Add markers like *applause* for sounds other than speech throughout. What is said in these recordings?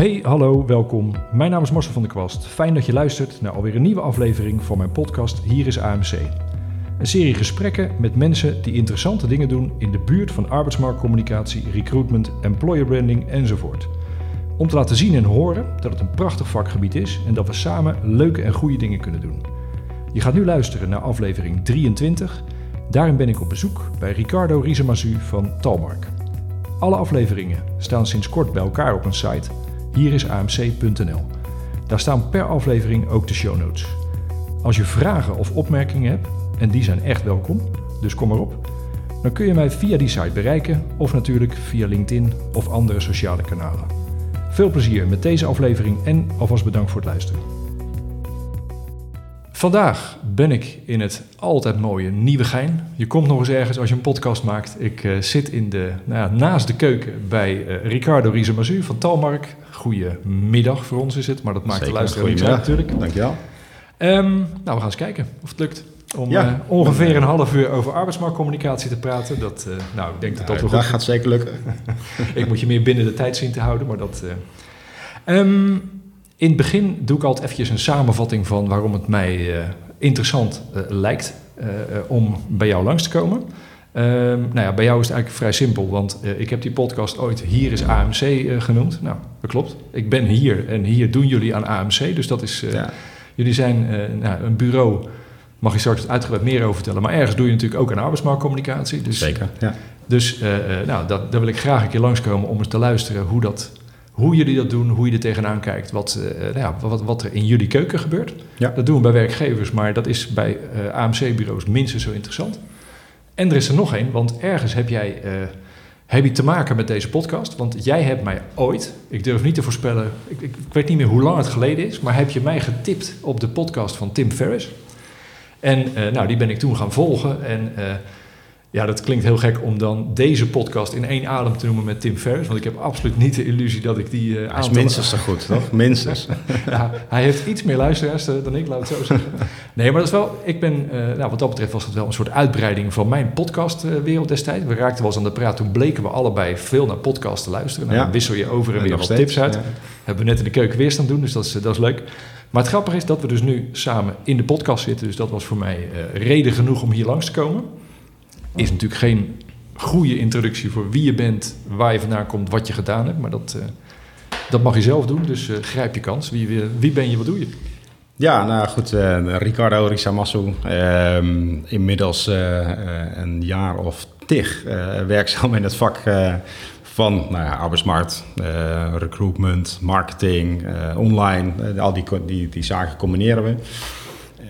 Hey, hallo, welkom. Mijn naam is Marcel van der Kwast. Fijn dat je luistert naar alweer een nieuwe aflevering van mijn podcast Hier is AMC. Een serie gesprekken met mensen die interessante dingen doen in de buurt van arbeidsmarktcommunicatie, recruitment, employer branding enzovoort. Om te laten zien en horen dat het een prachtig vakgebied is en dat we samen leuke en goede dingen kunnen doen. Je gaat nu luisteren naar aflevering 23. Daarin ben ik op bezoek bij Ricardo Riesemazu van Talmark. Alle afleveringen staan sinds kort bij elkaar op een site. Hier is amc.nl. Daar staan per aflevering ook de show notes. Als je vragen of opmerkingen hebt, en die zijn echt welkom, dus kom maar op, dan kun je mij via die site bereiken of natuurlijk via LinkedIn of andere sociale kanalen. Veel plezier met deze aflevering en alvast bedankt voor het luisteren. Vandaag ben ik in het altijd mooie Nieuwegein. Je komt nog eens ergens als je een podcast maakt. Ik uh, zit in de, nou ja, naast de keuken bij uh, Ricardo Riesemazu van Talmark. Goedemiddag voor ons is het, maar dat maakt Zeker, de luisteraar niet uit natuurlijk. Dankjewel. Ehm, nou, we gaan eens kijken of het lukt om Ja. eh, ongeveer een half uur over arbeidsmarktcommunicatie te praten. Dat, eh, nou, ik denk dat dat wel dat goed gaat zeker lukken. *laughs* ik moet je meer binnen de tijd zien te houden, maar dat... eh. In het begin doe ik altijd eventjes een samenvatting van waarom het mij eh, interessant eh, lijkt eh, om bij jou langs te komen. Ehm, nou ja, bij jou is het eigenlijk vrij simpel, want ik heb die podcast ooit Hier is AMC genoemd. Nou, dat klopt. Ik ben hier en hier doen jullie aan AMC, dus dat is... Ja. Jullie zijn nou, een bureau, mag je straks uitgebreid meer over vertellen, maar ergens doe je natuurlijk ook aan arbeidsmarktcommunicatie. Dus Zeker. Ja. dus nou, dat, daar wil ik graag een keer langskomen om eens te luisteren hoe, dat, hoe jullie dat doen, hoe je er tegenaan kijkt, wat, eh, nou ja, wat, wat er in jullie keuken gebeurt. Ja. Dat doen we bij werkgevers, maar dat is bij eh, AMC-bureaus minstens zo interessant. En er is er nog één, want ergens heb jij eh, heb je te maken met deze podcast. Want jij hebt mij ooit, ik durf niet te voorspellen, ik, ik, ik weet niet meer hoe lang het geleden is, maar heb je mij getipt op de podcast van Tim Ferriss. En eh, nou, die ben ik toen gaan volgen. En eh, ja, dat klinkt heel gek om dan deze podcast in één adem te noemen met Tim Ferriss. Want ik heb absoluut niet de illusie dat ik die eh Hij is aantal- minstens zo goed, toch? *laughs* Minstens. ja, hij heeft iets meer luisteraars eh, dan ik, laat het zo zeggen. Nee, maar dat is wel, ik ben, eh, nou, wat dat betreft was het wel een soort uitbreiding van mijn podcastwereld destijds. We raakten wel eens aan de praat, toen bleken we allebei veel naar podcasts te luisteren. Nou, Ja. Dan wissel je over en En weer wat steeds, tips uit. ja. Hebben we net in de keuken weer staan doen, dus dat is, dat is leuk. Maar het grappige is dat we dus nu samen in de podcast zitten. Dus dat was voor mij reden genoeg om hier langs te komen. Is natuurlijk geen goede introductie voor wie je bent, waar je vandaan komt, wat je gedaan hebt. Maar dat, eh, dat mag je zelf doen, dus eh, grijp je kans. Wie, wie, wie ben je, wat doe je? Ja, nou goed. eh, Ricardo Risamasu. ehm inmiddels eh, eh, een jaar of tig eh, werkzaam in het vak eh, van nou ja, arbeidsmarkt, eh, recruitment, marketing, eh, online. Eh, al die, die, die zaken combineren we.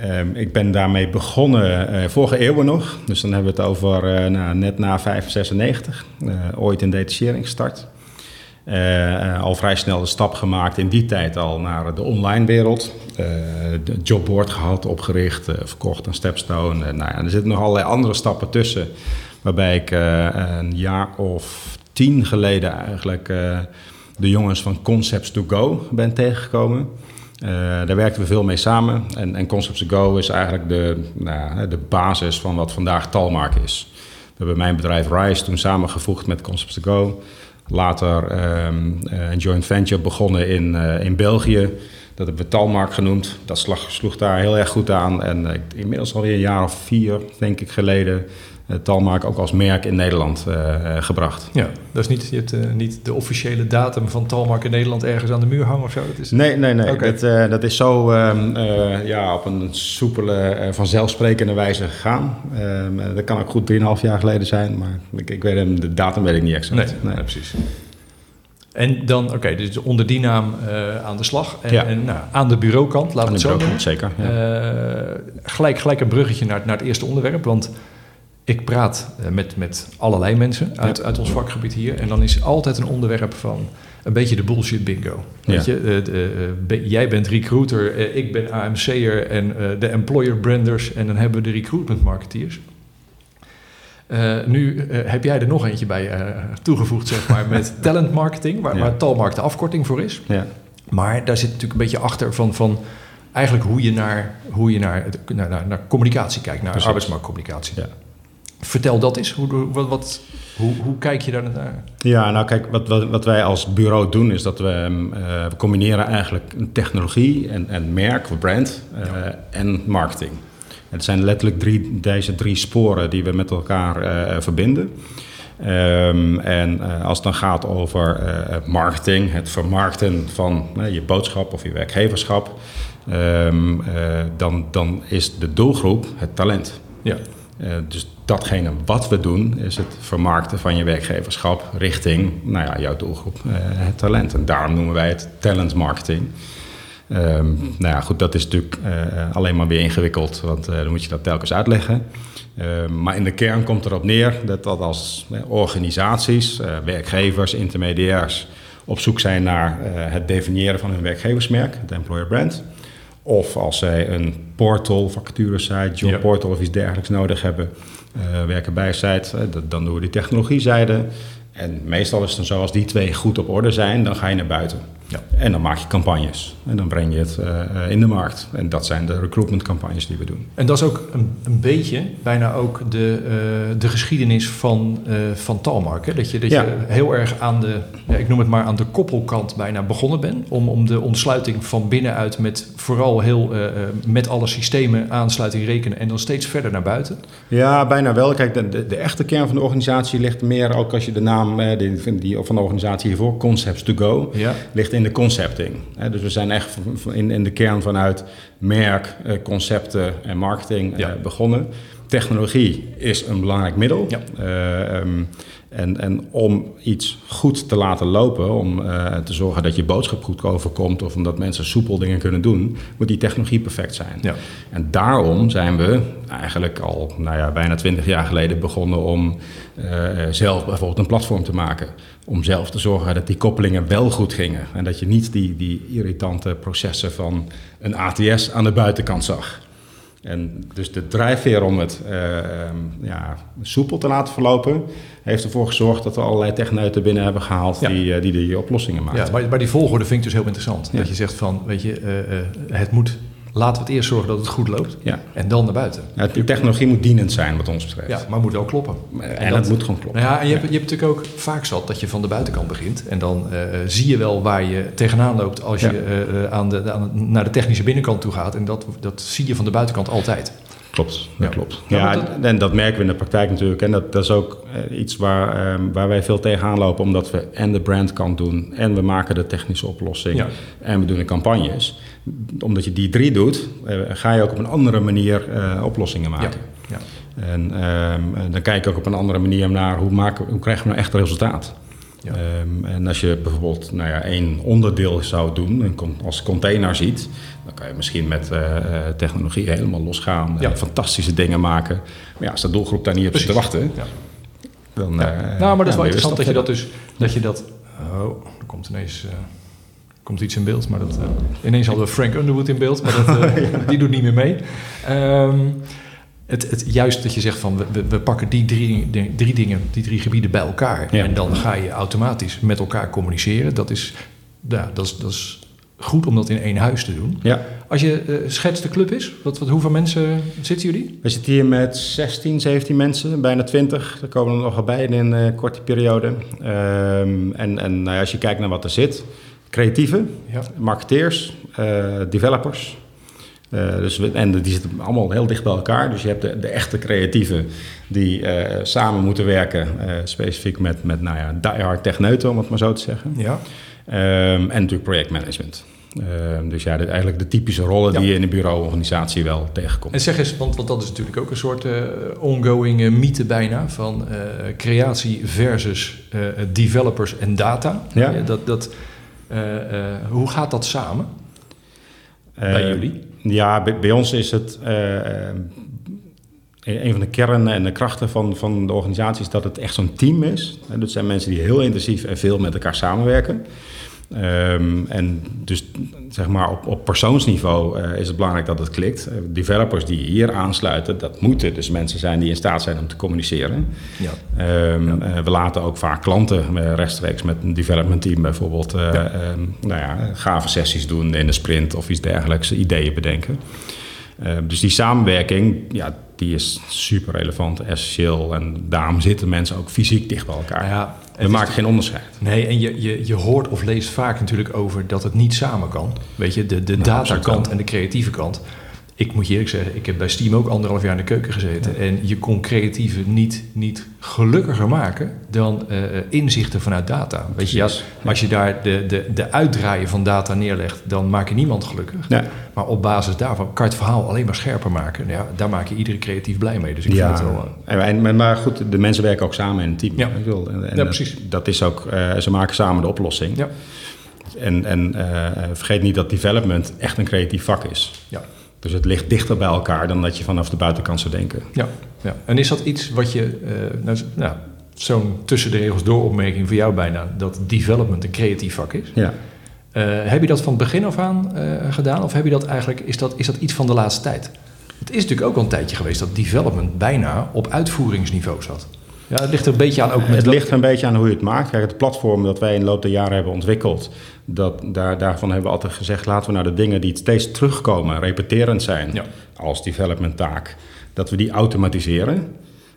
Ehm, ik ben daarmee begonnen eh, vorige eeuw nog. Dus dan hebben we het over eh, nou, net na 596. eh, ooit in detachering eh, al vrij snel de stap gemaakt in die tijd al naar de online wereld. De jobboard gehad, opgericht, verkocht aan Stepstone. Nou ja, er zitten nog allerlei andere stappen tussen. Waarbij ik een jaar of tien geleden eigenlijk de jongens van Concepts to Go ben tegengekomen. Eh, daar werkten we veel mee samen. En, en Concepts to Go is eigenlijk de, nou, de basis van wat vandaag Talmark is. We hebben mijn bedrijf Rise toen samengevoegd met Concepts to Go. Later ehm, eh, een joint venture begonnen in, eh, in België. Dat hebben we Talmark genoemd. Dat slag, sloeg daar heel erg goed aan. En inmiddels alweer een jaar of vier, denk ik, geleden... eh, Talmark ook als merk in Nederland eh, eh, gebracht. Ja, dat is niet, je hebt, niet de officiële datum van Talmark in Nederland ergens aan de muur hangen of zo. Dat is, Nee, nee, nee. Oké. Dat, dat is zo ehm, eh, ja, op een soepele, vanzelfsprekende wijze gegaan. Ehm, eh, dat kan ook goed 3,5 jaar geleden zijn, maar ik, ik weet hem, de datum weet ik niet exact. Nee, nee, precies. En dan, oké, dus onder die naam aan de slag. En, Ja. en nou, aan de bureaukant, laten we het zo noemen. zeker. Ja. Eh, gelijk, gelijk een bruggetje naar, naar het eerste onderwerp. Want ik praat eh, met, met allerlei mensen uit, uit ons vakgebied hier. En dan is altijd een onderwerp van een beetje de bullshit bingo. Weet Ja. je, eh, de, eh, jij bent recruiter, ik ben AMC'er en de employer branders. En dan hebben we de recruitment marketeers. Nu heb jij er nog eentje bij toegevoegd, zeg maar, met *laughs* talent marketing, waar, Ja. waar Talmark de afkorting voor is. ja. Maar daar zit natuurlijk een beetje achter van, van eigenlijk hoe je naar, hoe je naar, naar, naar, naar communicatie kijkt, naar Precies. arbeidsmarktcommunicatie. Ja. Vertel dat eens. Hoe, wat, wat, Hoe, hoe kijk je daar naar? Ja, nou kijk, wat, wat, wat wij als bureau doen is dat we, uh, we combineren eigenlijk technologie en, en merk, brand uh, en marketing. Het zijn letterlijk drie, deze drie sporen die we met elkaar uh, verbinden. Um, en als het dan gaat over marketing, het vermarkten van je boodschap of je werkgeverschap, um, dan, dan is de doelgroep het talent. Ja. Uh, dus datgene wat we doen, is het vermarkten van je werkgeverschap richting nou ja, jouw doelgroep, uh, het talent. En daarom noemen wij het talent marketing. Um, nou ja, goed, dat is natuurlijk uh, alleen maar weer ingewikkeld, want dan moet je dat telkens uitleggen. Um, maar in de kern komt erop neer dat, dat als organisaties, werkgevers, intermediairs op zoek zijn naar het definiëren van hun werkgeversmerk, het employer brand. Of als zij een portal, vacaturesite, job ja. portal of iets dergelijks nodig hebben, uh, werken bij site, uh, dan doen we die technologie-zijde. En meestal is het dan zo, als die twee goed op orde zijn, dan ga je naar buiten. Ja. En dan maak je campagnes. En dan breng je het uh, in de markt. En dat zijn de recruitment campagnes die we doen. En dat is ook een, een beetje, bijna ook de, uh, de geschiedenis van, uh, van Talmark. Hè? Dat je, dat ja. je heel erg aan de, ja, ik noem het maar aan de koppelkant bijna begonnen bent. Om, om de ontsluiting van binnenuit met vooral heel met alle systemen aansluiting rekenen. En dan steeds verder naar buiten. Ja, bijna wel. Kijk, de, de, de echte kern van de organisatie ligt meer, ook als je de naam die, die, van de organisatie hiervoor, Concepts to Go, ja. ligt in in de concepting. Dus we zijn echt in, in de kern vanuit merk, eh, concepten en marketing ja. begonnen. Technologie is een belangrijk middel. Ja. Uh, um, en, en om iets goed te laten lopen, om uh, te zorgen dat je boodschap goed overkomt of omdat mensen soepel dingen kunnen doen, moet die technologie perfect zijn. Ja. En daarom zijn we eigenlijk al nou ja, bijna twintig jaar geleden begonnen om uh, zelf bijvoorbeeld een platform te maken. Om zelf te zorgen dat die koppelingen wel goed gingen. En dat je niet die, die irritante processen van een ATS aan de buitenkant zag. En dus de drijfveer om het uh, ja, soepel te laten verlopen, heeft ervoor gezorgd dat we allerlei techneuten binnen hebben gehaald Ja. die, uh, die die oplossingen maken. Ja, maar, maar die volgorde vind ik dus heel interessant. Ja. Dat je zegt van, weet je, uh, uh, het moet, laten we het eerst zorgen dat het goed loopt. Ja. En dan naar buiten. Ja, de technologie moet dienend zijn wat ons betreft. Ja, maar moet wel kloppen. En, en dat, dat, moet gewoon kloppen. Nou ja, en je hebt, je hebt natuurlijk ook vaak zat dat je van de buitenkant begint. En dan uh, zie je wel waar je tegenaan loopt als je uh, aan de, aan, naar de technische binnenkant toe gaat. En dat, dat zie je van de buitenkant altijd. Klopt, dat Ja. klopt. Ja, en dat merken we in de praktijk natuurlijk. En dat, dat is ook eh, iets waar, ehm, waar wij veel tegenaan lopen, omdat we en de brandkant doen, en we maken de technische oplossing, Ja. en we doen de campagnes. Omdat je die drie doet, eh, ga je ook op een andere manier eh, oplossingen maken. Ja. En ehm, dan kijk je ook op een andere manier naar hoe, maken, hoe krijgen we nou echt resultaat. Ja. Ehm, en als je bijvoorbeeld nou ja, één onderdeel zou doen, als container ziet, dan kan je misschien met eh, eh, technologie helemaal losgaan. Ja. en fantastische dingen maken. Maar ja, als de doelgroep daar niet op zit te wachten, Ja. dan. Ja. eh, nou, maar dat is wel interessant dat je dat dus, dat je dat, oh, er komt ineens, komt iets in beeld, maar dat, ineens hadden we Frank Underwood in beeld, maar dat, *laughs* die doet niet meer mee. Ehm, het, het, juist dat je zegt van, we- we, pakken die drie, drie dingen, die drie gebieden bij elkaar Ja. en dan ga je automatisch met elkaar communiceren. Dat is, ja, dat is, dat is goed om dat in één huis te doen. Ja, Als je uh, schetst de club is, wat, wat, hoeveel mensen zitten jullie? we zitten hier met 16, 17 mensen, bijna 20. Er komen er nogal bij in een eh, korte periode. Ehm, en en nou ja, als je kijkt naar wat er zit, creatieven, Ja. marketeers, eh, developers. Eh, dus we, en die zitten allemaal heel dicht bij elkaar. Dus je hebt de, de echte creatieven die eh, samen moeten werken. eh, specifiek met, met nou ja, diehard techneuten, om het maar zo te zeggen. Ja. Ehm, en natuurlijk projectmanagement. Ehm, dus ja, dit, eigenlijk de typische rollen Ja. die je in een bureauorganisatie wel tegenkomt. En zeg eens, want, want dat is natuurlijk ook een soort ongoing mythe bijna van creatie versus developers en data. Ja. dat, dat, hoe gaat dat samen bij jullie? Ja, bij, bij, ons is het een van de kernen en de krachten van, van de organisatie is dat het echt zo'n team is. En dat zijn mensen die heel intensief en veel met elkaar samenwerken. Um, en dus zeg maar op, op persoonsniveau uh, is het belangrijk dat het klikt. Uh, developers die hier aansluiten, dat moeten dus mensen zijn die in staat zijn om te communiceren. Ja. Um, ja. Uh, we laten ook vaak klanten rechtstreeks met een development team bijvoorbeeld ja. Um, nou ja, gave sessies doen in een sprint of iets dergelijks, ideeën bedenken. dus die samenwerking, ja, die is super relevant, essentieel. En daarom zitten mensen ook fysiek dicht bij elkaar. Ja, We maken geen onderscheid. Nee, en je, je, je hoort of leest vaak natuurlijk over dat het niet samen kan. Weet je, de, de Nou, datakant en de creatieve kant. Ik moet je eerlijk zeggen, ik heb bij Steam ook anderhalf jaar in de keuken gezeten. En je kon creatieve niet, niet gelukkiger maken dan eh, inzichten vanuit data. Weet je, Precies. als je daar de, de, de uitdraaien van data neerlegt, dan maak je niemand gelukkig. Ja. Maar op basis daarvan kan je het verhaal alleen maar scherper maken. Ja, daar maak je iedere creatief blij mee. Dus ik vind het wel... eh, en, en- maar- goed, de mensen werken ook samen in een team. Ja. Ik wil- en, en Ja, precies. Dat, dat is ook, eh, ze maken samen de oplossing. ja, En, en eh, vergeet niet dat development echt een creatief vak is. ja. Dus het ligt dichter bij elkaar dan dat je vanaf de buitenkant zou denken. Ja, ja. En is dat iets wat je, eh, nou, nou, zo'n tussen de regels door opmerking voor jou bijna, dat development een creatief vak is? Ja. Eh, heb je dat van het begin af aan eh, gedaan? Of heb je dat eigenlijk, is dat, is dat iets van de laatste tijd? Het is natuurlijk ook al een tijdje geweest dat development bijna op uitvoeringsniveau zat. Ja, het ligt er een beetje aan ook met Het ligt er een beetje aan hoe je het maakt. Kijk, het platform dat wij in de loop der jaren hebben ontwikkeld, dat, daar, daarvan hebben we altijd gezegd, laten we nou de dingen die steeds terugkomen, repeterend zijn, Ja. als development taak, dat we die automatiseren.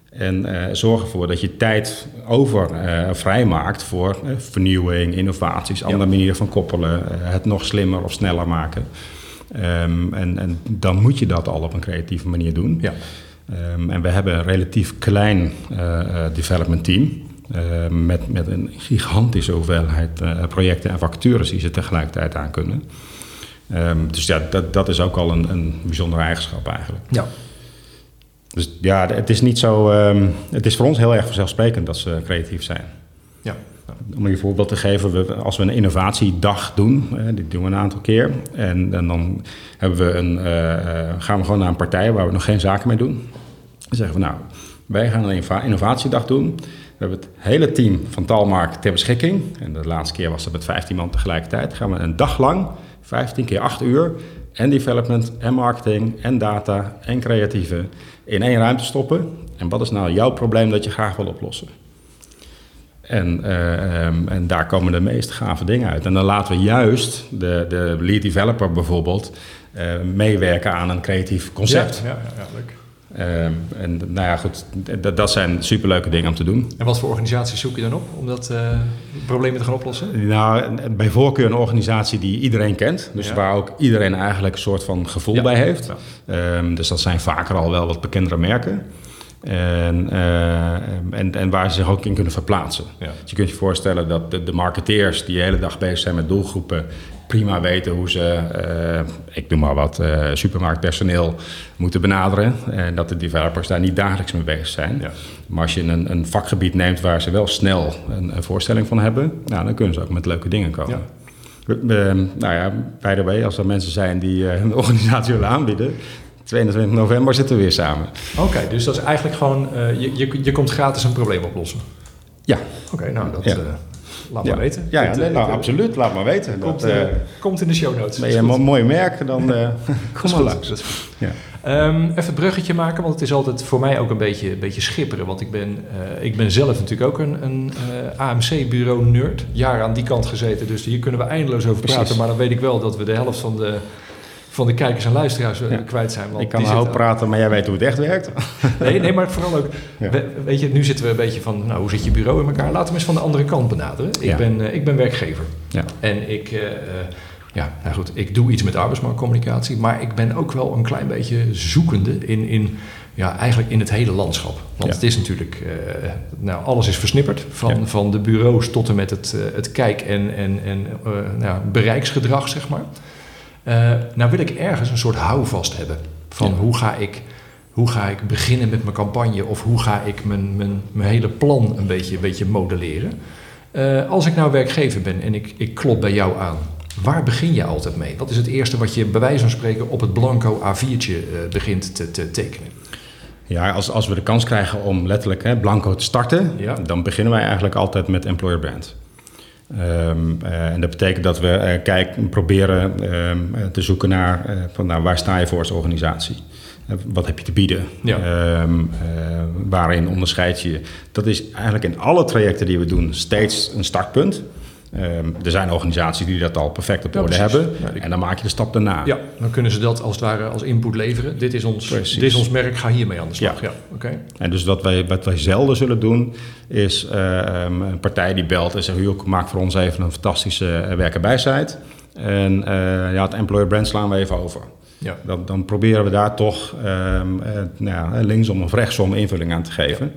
En eh zorgen ervoor dat je tijd over eh, vrijmaakt voor eh, vernieuwing, innovaties, andere manieren van koppelen, het nog slimmer of sneller maken. Ehm, en, en dan moet je dat al op een creatieve manier doen. Ja, Ehm, en we hebben een relatief klein eh, eh, development team. eh, met, met een gigantische hoeveelheid eh, projecten en vacatures die ze tegelijkertijd aan kunnen. Ehm, dus ja, dat, dat is ook al een, een bijzondere eigenschap eigenlijk. ja. Dus ja, het is niet zo. ehm, het is voor ons heel erg vanzelfsprekend dat ze creatief zijn. ja. Om je voorbeeld te geven, we, als we een innovatiedag doen, eh, dit doen we een aantal keer, en, dan hebben we een, eh, eh, gaan we gewoon naar een partij waar we nog geen zaken mee doen. Dan zeggen we, nou, wij gaan een innova- innovatiedag doen. We hebben het hele team van Talmark ter beschikking. En de laatste keer was dat met 15 man tegelijkertijd. Gaan we een dag lang, 15 keer 8 uur, en development, en marketing, en data, en creatieve in één ruimte stoppen. En wat is nou jouw probleem dat je graag wil oplossen? En, eh, ehm, en daar komen de meest gave dingen uit. En dan laten we juist de, de lead developer bijvoorbeeld eh, meewerken aan een creatief concept. Ja, ja, ja, leuk. Ehm, en nou ja, goed, dat, dat zijn superleuke dingen om te doen. En wat voor organisaties zoek je dan op om dat eh, probleem te gaan oplossen? Nou, bij voorkeur een organisatie die iedereen kent. Dus Ja. waar ook iedereen eigenlijk een soort van gevoel Ja. bij heeft. Ehm, dus dat zijn vaker al wel wat bekendere merken. En, eh, en, en waar ze zich ook in kunnen verplaatsen. Ja. Dus je kunt je voorstellen dat de, de marketeers die de hele dag bezig zijn met doelgroepen... prima weten hoe ze, eh, ik noem maar wat, eh, supermarktpersoneel moeten benaderen. En dat de developers daar niet dagelijks mee bezig zijn. Ja. Maar als je een, een vakgebied neemt waar ze wel snel een, een voorstelling van hebben... Nou, dan kunnen ze ook met leuke dingen komen. Ja. Nou ja, by the way, als er mensen zijn die eh, een *laughs* organisatie willen aanbieden... 22 november zitten we weer samen. Oké, dus dat is eigenlijk gewoon, eh, je, je, je komt gratis een probleem oplossen. Ja, Oké, nou, dat Ja. eh, laat ja. maar weten. Ja, ja, Dit, nee, eh, nou, absoluut. Laat maar weten. Komt, dat, komt in de show notes. ben je een mo- mooi merk, dan *laughs* eh kom maar goed. langs. Ja. Ehm, even het bruggetje maken, want het is altijd voor mij ook een beetje, een beetje schipperen. Want ik ben, eh, ik ben zelf natuurlijk ook een, een eh, AMC-bureau-nerd. Jaren aan die kant gezeten, dus hier kunnen we eindeloos over Precies. praten. Maar dan weet ik wel dat we de helft van de, van de kijkers en luisteraars eh, Ja. kwijt zijn. Want Ik kan een hoop zitten- praten, maar jij weet hoe het echt werkt. *laughs* Nee, nee, maar vooral ook, Ja. we- weet je, nu zitten we een beetje van, nou, hoe zit je bureau in elkaar? Laten we eens van de andere kant benaderen. Ik, Ja. ben, eh, ik ben werkgever. Ja. En ik, eh, ja, nou goed, ik doe iets met arbeidsmarktcommunicatie, maar ik ben ook wel een klein beetje zoekende in, in ja, eigenlijk in het hele landschap. Want Ja. het is natuurlijk, nou, alles is versnipperd, van, Ja. van de bureaus tot en met het, het kijk- en, en, en nou, bereiksgedrag, zeg maar. Eh, nou wil ik ergens een soort houvast hebben van Ja. hoe ga ik... Hoe ga ik beginnen met mijn campagne of hoe ga ik mijn, mijn, mijn hele plan een beetje, een beetje modelleren? Eh, als ik nou werkgever ben en ik, ik klop bij jou aan, waar begin je altijd mee? Wat is het eerste wat je bij wijze van spreken op het blanco A4'tje eh, begint te, te tekenen? Ja, als, als we de kans krijgen om letterlijk hè, blanco te starten, Ja. dan beginnen wij eigenlijk altijd met employer brand. Ehm, eh, en dat betekent dat we eh, kijken, proberen ehm, eh, te zoeken naar van, nou, waar sta je voor als organisatie? Wat heb je te bieden? Ja. Ehm, eh, waarin onderscheid je je? Dat is eigenlijk in alle trajecten die we doen steeds een startpunt. Ehm, er zijn organisaties die dat al perfect op orde hebben. Ja, En dan maak je de stap daarna. Ja, dan kunnen ze dat als het ware als input leveren. Dit is ons, Precies. dit is ons merk, ga hiermee aan de slag. Ja, Ja. oké. En dus wat wij, wat wij zelden zullen doen, is eh, ehm, een partij die belt en zegt: "Joh, maak voor ons even een fantastische uh, werkenbijsite. En eh, ja, het employer brand slaan we even over. Ja. Dan, dan proberen we daar toch ehm, eh, nou ja, linksom of rechtsom invulling aan te geven.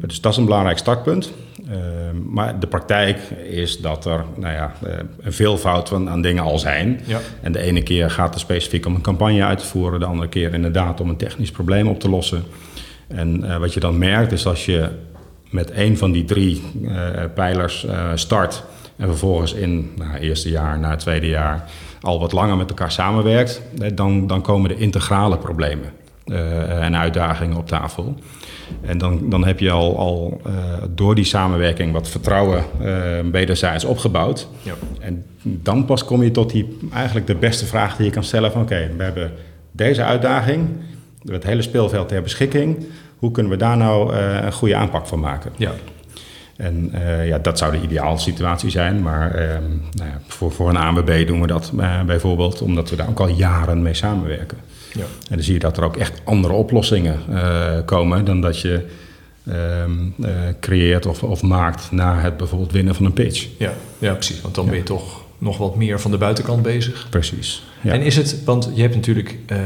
Dus dat is een belangrijk startpunt. Ehm, maar de praktijk is dat er nou ja, eh, een veelvoud van, aan dingen al zijn. Ja. En de ene keer gaat het specifiek om een campagne uit te voeren, de andere keer inderdaad om een technisch probleem op te lossen. En eh, wat je dan merkt is als je met één van die drie eh, pijlers start en vervolgens in nou, het eerste jaar, na het tweede jaar al wat langer met elkaar samenwerkt, dan, dan komen de integrale problemen eh, en uitdagingen op tafel. En dan, dan heb je al, al eh, door die samenwerking wat vertrouwen eh wederzijds opgebouwd. Ja. En dan pas kom je tot die, eigenlijk de beste vraag die je kan stellen van oké, we hebben deze uitdaging, het hele speelveld ter beschikking. Hoe kunnen we daar nou een goede aanpak van maken? Ja. En ja, dat zou de ideale situatie zijn. Maar ehm, nou ja, voor, voor een ANWB doen we dat bijvoorbeeld omdat we daar ook al jaren mee samenwerken. Ja. En dan zie je dat er ook echt andere oplossingen eh, komen dan dat je ehm, eh, creëert of, of maakt na het bijvoorbeeld winnen van een pitch. Ja. ja, precies. Want dan ben je toch nog wat meer van de buitenkant bezig. Precies. Ja. En is het, want je hebt natuurlijk eh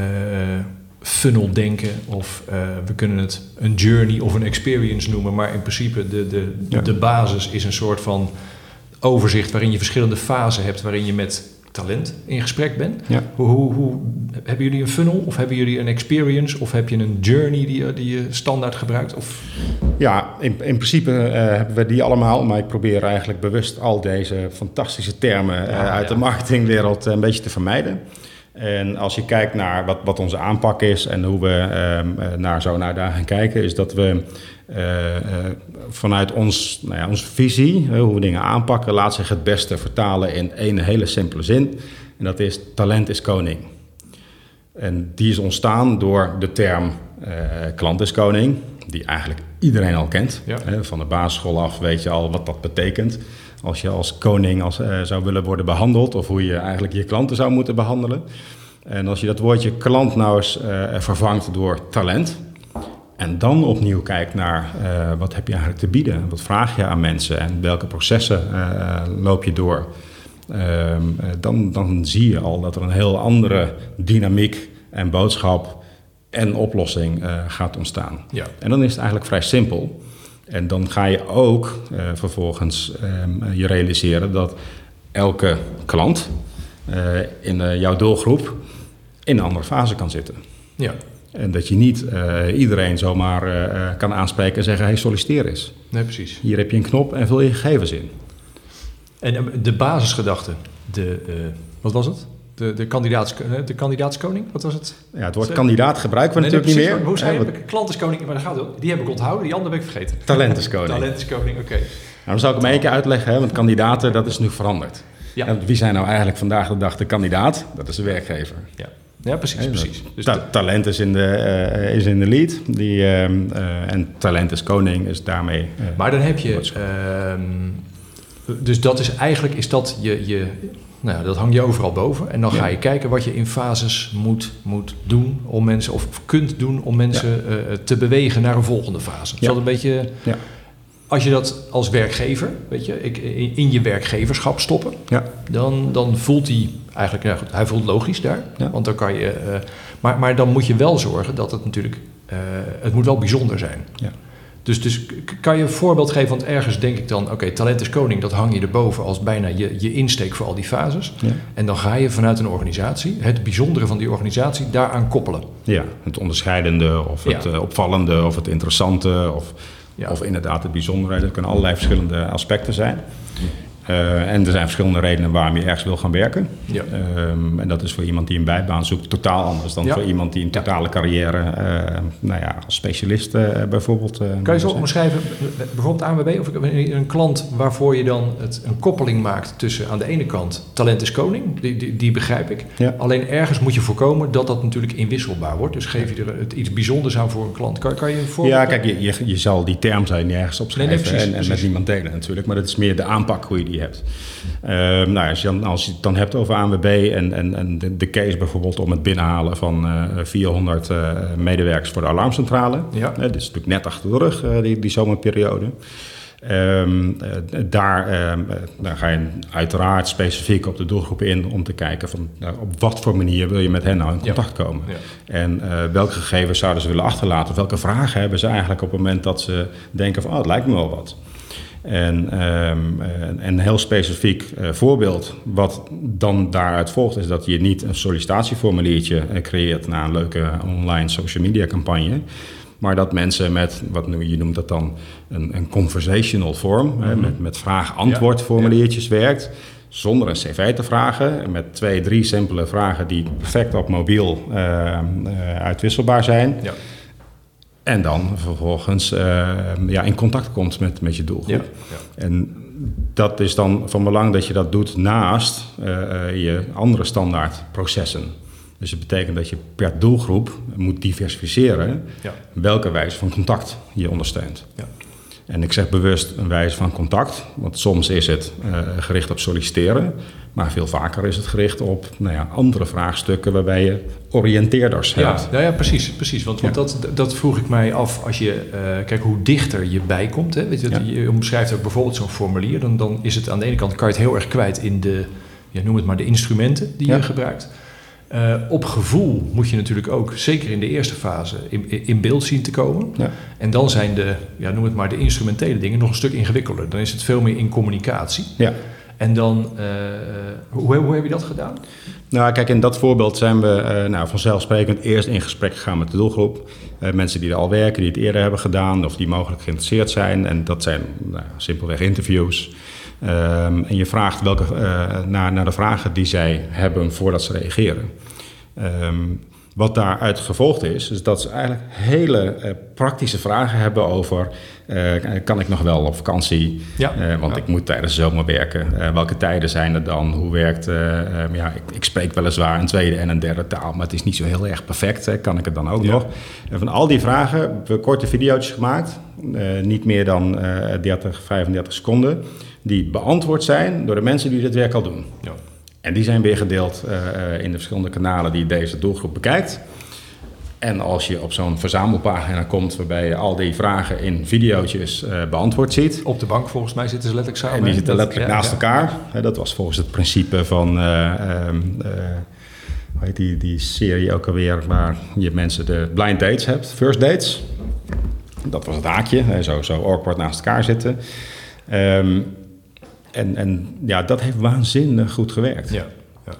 funnel denken of we kunnen het een journey of een experience noemen, maar in principe de, de, Ja. de basis is een soort van overzicht waarin je verschillende fasen hebt waarin je met talent in gesprek bent. Ja. Hoe, hoe, hoe, hebben jullie een funnel of hebben jullie een experience of heb je een journey die, je- die je standaard gebruikt? Of, Ja, in, in principe eh, hebben we die allemaal, maar ik probeer eigenlijk bewust al deze fantastische termen eh, Ja, uit ja. de marketingwereld een beetje te vermijden. En als je kijkt naar wat, wat onze aanpak is en hoe we eh, naar zo'n uitdaging kijken, is dat we eh, eh, vanuit ons, nou ja, onze visie, eh, hoe we dingen aanpakken, laat zich het beste vertalen in één hele simpele zin. En dat is talent is koning. En die is ontstaan door de term eh klant is koning, die eigenlijk iedereen al kent. Ja. Van de basisschool af weet je al wat dat betekent. Als je als koning als, eh, zou willen worden behandeld, of hoe je eigenlijk je klanten zou moeten behandelen. En als je dat woordje klant nou eens eh, vervangt door talent. En dan opnieuw kijkt naar eh, wat heb je eigenlijk te bieden, wat vraag je aan mensen en welke processen eh, loop je door. Ehm, eh, dan, dan zie je al dat er een heel andere dynamiek en boodschap en oplossing gaat ontstaan. ja. En dan is het eigenlijk vrij simpel. En dan ga je ook vervolgens ehm, je realiseren dat elke klant in jouw doelgroep in een andere fase kan zitten. ja. En dat je niet eh, iedereen zomaar eh, eh, kan aanspreken en zeggen: hey, solliciteer eens. Nee, precies. Hier heb je een knop en vul je gegevens in. En de basisgedachte, de, wat was het? De, de, kandidaats, de kandidaaatskoning, wat was het? Ja, het woord kandidaat gebruiken we Nee, natuurlijk nee, niet meer. maar Hoe zei je? Klant is koning, maar daar gaat. Die heb ik onthouden, die andere ben ik vergeten. want Talent is koning. *laughs* Talent is koning, oké. Nou, dan zal ik hem één keer uitleggen, hè, want kandidaten, dat is nu veranderd. Ja. En wie zijn nou eigenlijk vandaag de dag de kandidaat? Dat is de werkgever. Ja, ja precies, precies. Dus Ta- talent is in de, eh, is in de lead. Die, ehm, eh, en talent is koning, is daarmee... eh, maar dan heb je, ehm, dus dat is eigenlijk, is dat je, je nou, dat hang je overal boven. En dan ga je kijken wat je in fases moet, moet doen om mensen, of kunt doen om mensen te bewegen naar een volgende fase. Dat is een beetje, Ja. als je dat als werkgever, weet je, in, in je werkgeverschap stoppen, ja, dan, dan voelt hij eigenlijk, ja, goed, hij voelt logisch daar. Ja. Want dan kan je, eh, maar, maar dan moet je wel zorgen dat het natuurlijk, eh, het moet wel bijzonder zijn. Ja. Dus, dus kan je een voorbeeld geven, want ergens denk ik dan, oké, talent is koning, dat hang je erboven als bijna je, je insteek voor al die fases. ja. En dan ga je vanuit een organisatie, het bijzondere van die organisatie, daaraan koppelen. ja, het onderscheidende of het Ja. eh, opvallende of het interessante of, Ja. of inderdaad het bijzondere. Dat kunnen allerlei verschillende aspecten zijn. Uh, en er zijn verschillende redenen waarom je ergens wil gaan werken. Ja. Um, en dat is voor iemand die een bijbaan zoekt totaal anders dan Ja. voor iemand die een totale carrière, uh, nou ja, als specialist uh, bijvoorbeeld. Kan je zo omschrijven, bijvoorbeeld ANWB of een klant waarvoor je dan het, een koppeling maakt tussen aan de ene kant talent is koning, die, die, die begrijp ik. Ja. Alleen ergens moet je voorkomen dat dat natuurlijk inwisselbaar wordt. Dus geef je er het iets bijzonders aan voor een klant. Kan, kan je een voorbeeld? Ja, kijk, je, je, je zal die term zijn nergens opschrijven Nee, nee, precies, en, en met niemand delen natuurlijk. Maar dat is meer de aanpak hoe je die hebt. Ehm, nou, als, je dan, als je het dan hebt over ANWB en, en, en de, de case bijvoorbeeld om het binnenhalen van eh 400 eh, medewerkers voor de alarmcentrale. Ja. Eh, dit is natuurlijk net achter de rug, eh, die, die zomerperiode. Ehm, eh, daar, ehm, eh, daar ga je uiteraard specifiek op de doelgroep in om te kijken van nou, op wat voor manier wil je met hen nou in Ja. contact komen. Ja. En eh, welke gegevens zouden ze willen achterlaten? Of welke vragen hebben ze eigenlijk op het moment dat ze denken van oh, het lijkt me wel wat. En ehm, eh, een heel specifiek eh, voorbeeld wat dan daaruit volgt... is dat je niet een sollicitatieformuliertje eh, creëert... na een leuke online social media campagne... maar dat mensen met, wat nu, je noemt dat dan, een, een conversational form... hè, met, met vraag-antwoord formuliertjes werkt... zonder een cv te vragen... en met twee, drie simpele vragen die perfect op mobiel eh, eh, uitwisselbaar zijn... Ja. En dan vervolgens uh, ja, in contact komt met, met je doelgroep. Ja, ja. En dat is dan van belang dat je dat doet naast uh, je andere standaard processen. Dus het betekent dat je per doelgroep moet diversificeren Ja. welke wijze van contact je ondersteunt. Ja. En ik zeg bewust een wijze van contact, want soms is het uh, gericht op solliciteren, maar veel vaker is het gericht op nou ja, andere vraagstukken waarbij je oriënteerders Ja, hebt. nou ja, precies. precies want want Ja. dat, dat vroeg ik mij af als je, eh, kijk hoe dichter je bijkomt. Hè, weet je, Ja. je omschrijft ook bijvoorbeeld zo'n formulier. Dan, dan is het aan de ene kant kan je het heel erg kwijt in de, ja, noem het maar, de instrumenten die je gebruikt. Eh, op gevoel moet je natuurlijk ook, zeker in de eerste fase, in, in beeld zien te komen. Ja. En dan zijn de, ja, noem het maar, de instrumentele dingen nog een stuk ingewikkelder. Dan is het veel meer in communicatie. Ja. En dan, eh, hoe, hoe heb je dat gedaan? Nou, kijk, in dat voorbeeld zijn we uh, nou, vanzelfsprekend eerst in gesprek gegaan met de doelgroep. Uh, mensen die er al werken, die het eerder hebben gedaan of die mogelijk geïnteresseerd zijn. En dat zijn nou, simpelweg interviews. Um, en je vraagt welke, uh, naar, naar de vragen die zij hebben voordat ze reageren. Um, wat daaruit gevolgd is, is dat ze eigenlijk hele uh, praktische vragen hebben over... Uh, kan ik nog wel op vakantie? Ja. Uh, want Ja. ik moet tijdens de zomer werken. welke tijden zijn er dan? Hoe werkt... Um, ja, ik, ik, spreek weliswaar een tweede en een derde taal... maar het is niet zo heel erg perfect. Hè? Kan ik het dan ook Ja. nog? En van al die vragen hebben we korte video's gemaakt. niet meer dan 30, 35 seconden. Die beantwoord zijn door de mensen die dit werk al doen. Ja. En die zijn weer gedeeld uh, in de verschillende kanalen die deze doelgroep bekijkt. En als je op zo'n verzamelpagina komt waarbij je al die vragen in video's uh, beantwoord ziet. Op de bank volgens mij zitten ze letterlijk samen. En die zitten letterlijk ja, naast ja. elkaar. Dat was volgens het principe van. uh, um, hoe heet die, die serie ook alweer, waar je mensen de blind dates hebt, first dates. Dat was het haakje, zo, zo awkward naast elkaar zitten. Um, en, en ja, dat heeft waanzinnig goed gewerkt. Ja, ja.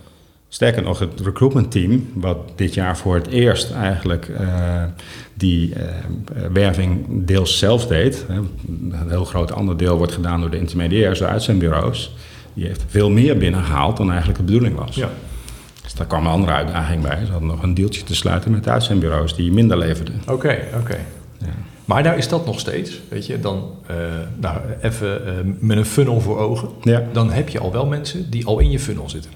Sterker nog, het recruitment team, wat dit jaar voor het eerst eigenlijk uh, die uh, werving deels zelf deed. Hè, een heel groot ander deel wordt gedaan door de intermediairs, de uitzendbureaus. Die heeft veel meer binnengehaald dan eigenlijk de bedoeling was. Ja. Dus daar kwam een andere uitdaging bij. Ze hadden nog een deeltje te sluiten met de uitzendbureaus die minder leverden. Oké, oké. Ja. Maar nou is dat nog steeds, weet je, dan eh, nou, even eh, met een funnel voor ogen. Ja. Dan heb je al wel mensen die al in je funnel zitten.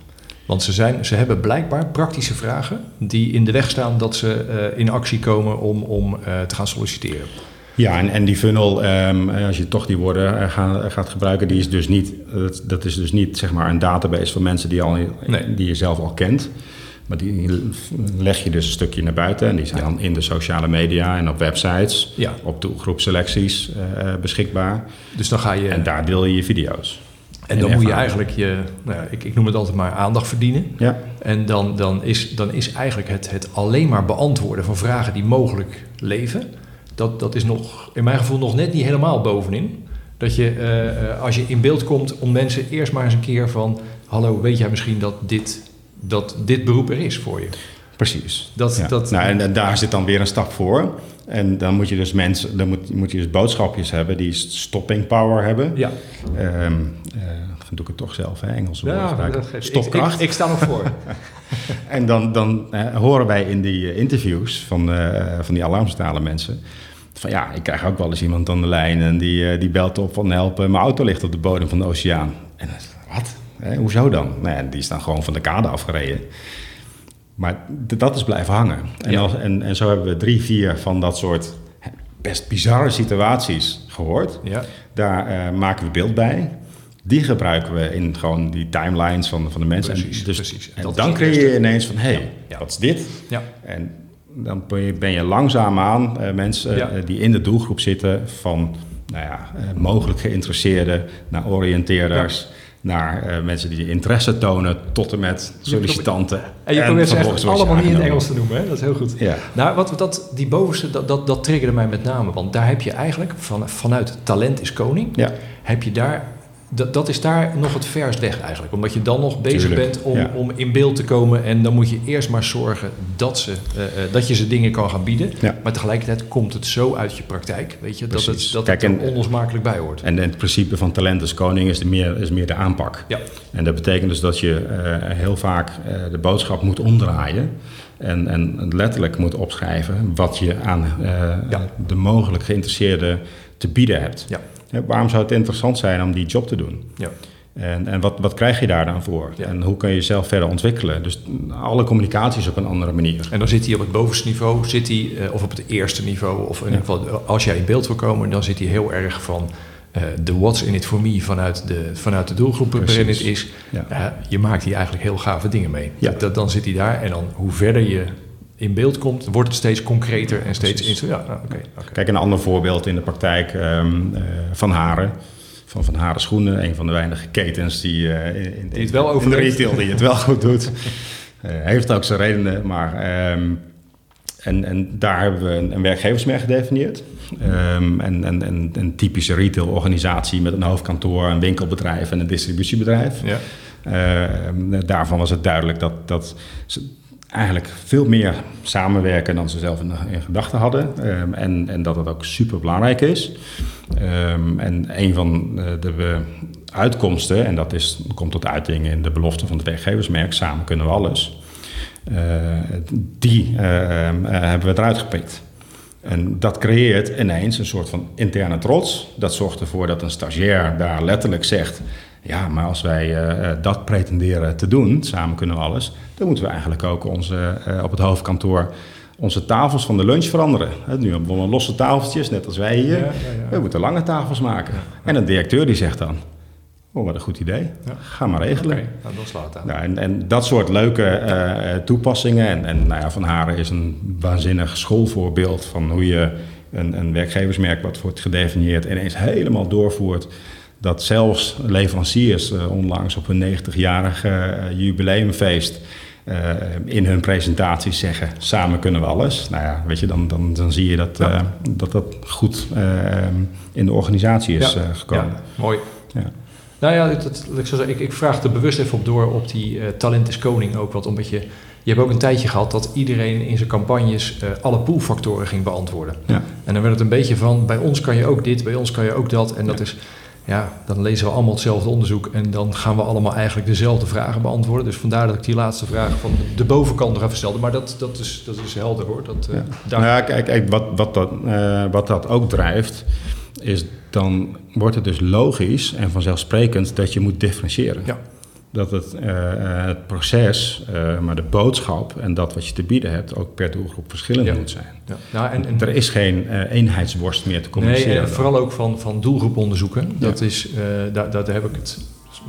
Want ze, zijn, ze hebben blijkbaar praktische vragen die in de weg staan dat ze eh, in actie komen om, om te gaan solliciteren. Ja, en, en die funnel, um, als je toch die woorden gaat, gaat, gebruiken, die is dus niet, dat, dat, is dus niet zeg maar een database van mensen die, al, Nee. die je zelf al kent. Maar die leg je dus een stukje naar buiten. En die zijn dan in de sociale media en op websites, Ja. op doelgroepselecties uh, beschikbaar. Dus dan ga je. En daar deel je je video's. En dan moet je eigenlijk je, nou ja, ik, ik noem het altijd maar aandacht verdienen. Ja. En dan, dan, is, dan is eigenlijk het, het alleen maar beantwoorden van vragen die mogelijk leven, dat, dat is nog, in mijn gevoel nog net niet helemaal bovenin. Dat je, uh, als je in beeld komt, om mensen eerst maar eens een keer van, hallo, weet jij misschien dat dit, dat dit beroep er is voor je? Precies. Dat, Ja. dat, nou, en, en daar zit dan weer een stap voor. En dan moet je dus mensen, dan moet, moet je dus boodschapjes hebben die stopping power hebben. ja, dan doe ik het toch zelf, hè, Engelse woorden ja ik, Stopkracht. ik, ik sta nog voor. *laughs* En dan, dan eh, horen wij in die eh, interviews van, van die alarmcentrale mensen... van ja, ik krijg ook wel eens iemand aan de lijn... en die, die belt op van helpen, mijn auto ligt op de bodem van de oceaan. En dan wat? Hè, hoezo dan? Nou ja, die is dan gewoon van de kade afgereden. Maar dat is blijven hangen. En, Ja. als, en, en zo hebben we drie, vier van dat soort best bizarre situaties gehoord. Ja, Daar eh, maken we beeld bij. Die gebruiken we in gewoon die timelines van, van de mensen. En Precies, dus, precies. En En dan creëer je ineens van, hé, hey, Ja. wat is dit? ja, En dan ben je, ben je langzaamaan eh, mensen eh, die in de doelgroep zitten... van nou ja, mogelijk geïnteresseerden naar oriënteerders... naar eh, mensen die interesse tonen tot en met sollicitanten. En je probeert ze echt allemaal niet in het. Engels te noemen, hè? dat is heel goed. Ja. Nou, wat, dat, die bovenste, dat, dat, dat triggerde mij met name. Want daar heb je eigenlijk, van, vanuit talent is koning, Ja. heb je daar, dat, dat is daar nog het verst weg eigenlijk. Omdat je dan nog bezig Tuurlijk, bent om, ja. om in beeld te komen. En dan moet je eerst maar zorgen dat, ze, eh, eh, dat je ze dingen kan gaan bieden. Ja. Maar tegelijkertijd komt het zo uit je praktijk, weet je, dat het, dat Kijk, het er en- onlosmakelijk bij hoort. En het principe van talent als koning is, de meer, is meer de aanpak. Ja. En dat betekent dus dat je eh, heel vaak de boodschap moet omdraaien. En, en letterlijk moet opschrijven wat je aan Ja. de mogelijk geïnteresseerde te bieden hebt. Ja. Waarom zou het interessant zijn om die job te doen? Ja. En, en wat, wat krijg je daar dan voor? Ja. En hoe kun je jezelf verder ontwikkelen? Dus alle communicatie is op een andere manier. En dan zit hij op het bovenste niveau, zit hij, eh, of op het eerste niveau, of in ieder geval als jij in beeld wil komen, dan zit hij heel erg van eh, de what's in it for me vanuit de, vanuit de doelgroep waarin het Precies. is. Ja. Je maakt hier eigenlijk heel gave dingen mee. Ja. Dat, dan zit hij daar en dan hoe verder je in beeld komt, wordt het steeds concreter en steeds... Precies. Ja, nou. Kijk, een ander voorbeeld in de praktijk ehm, eh, van Haren. Van Van Haren Schoenen, een van de weinige ketens die, eh, in, in, Die het wel in de retail die het wel *laughs* goed doet. Eh, heeft ook zijn redenen, maar... ehm, en, en daar hebben we een, een werkgeversmerk gedefinieerd. Ehm, en, en, en een typische retailorganisatie met een hoofdkantoor, een winkelbedrijf en een distributiebedrijf. Ja. Daarvan was het duidelijk dat, dat ze eigenlijk veel meer samenwerken dan ze zelf in, in gedachten hadden. Ehm, en, en dat ook super belangrijk is. Ehm, en een van eh, de uitkomsten, en dat is, komt tot uiting in de belofte van het werkgeversmerk, samen kunnen we alles. eh, die eh, ehm, eh, hebben we eruit gepikt. En dat creëert ineens een soort van interne trots. Dat zorgt ervoor dat een stagiair daar letterlijk zegt: Ja, maar als wij eh, eh, dat pretenderen te doen, samen kunnen we alles, dan moeten we eigenlijk ook onze, eh, op het hoofdkantoor onze tafels van de lunch veranderen. Nu hebben we losse tafeltjes, net als wij hier. Ja, ja, ja. We moeten lange tafels maken. En een directeur die zegt dan: Oh, wat een goed idee. Ja. Ga maar regelen. Oké, nou, dan slaat aan. Nou, en, en dat soort leuke toepassingen. En, en nou ja, Van Haren is een waanzinnig schoolvoorbeeld van hoe je een, een werkgeversmerk wat wordt gedefinieerd ineens helemaal doorvoert. Dat zelfs leveranciers eh, onlangs op hun 90-jarig eh, jubileumfeest eh, in hun presentaties zeggen: samen kunnen we alles. Nou ja, weet je, dan, dan, dan zie je dat, Ja. dat dat goed in de organisatie is Ja, gekomen. Ja, mooi. Ja. Nou ja, dat, dat- ik, zou zeggen, ik, ik vraag er bewust even op door op die talent is koning ook. Wat omdat je, je hebt ook een tijdje gehad dat iedereen in zijn campagnes alle poolfactoren ging beantwoorden. Ja. En dan werd het een beetje van, bij ons kan je ook dit, bij ons kan je ook dat. En dat is, ja, dan lezen we allemaal hetzelfde onderzoek en dan gaan we allemaal eigenlijk dezelfde vragen beantwoorden. Dus vandaar dat ik die laatste vraag van de bovenkant nog even stelde. Maar dat, dat, is, dat is helder hoor. Dat, eh, Ja. daar- Nou ja, kijk, kijk wat, wat, dat, eh, wat dat ook drijft, is dan wordt het dus logisch en vanzelfsprekend dat je moet differentiëren. Ja. Dat het, eh, eh, het proces, eh, maar de boodschap en dat wat je te bieden hebt ook per doelgroep verschillend Ja. moet zijn. ja. Nou, en, en, Er is geen eh, eenheidsworst meer te Nee, communiceren. en vooral ook van, van doelgroeponderzoeken. Dat is, daar, daar heb ik het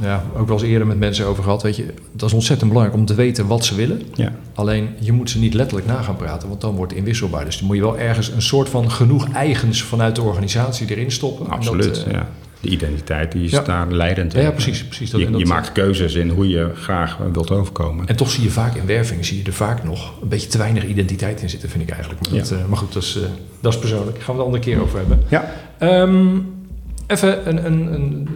ja, ook wel eens eerder met mensen over gehad. Weet je, dat is ontzettend belangrijk om te weten wat ze willen. Ja, Alleen je moet ze niet letterlijk na gaan praten, want dan wordt het inwisselbaar. Dus dan moet je wel ergens een soort van genoeg eigens vanuit de organisatie erin stoppen. En absoluut. Dat, ja. De identiteit die is Ja. daar leidend in. ja, ja, precies. precies dat, Je, en dat- je maakt keuzes in hoe je graag wilt overkomen. En toch zie je vaak in werving, zie je er vaak nog een beetje te weinig identiteit in zitten, vind ik eigenlijk. Maar, dat, eh, maar goed, dat is, eh, dat is persoonlijk. Daar gaan we het een andere keer over hebben. Ja, Ehm, Even een, een, een,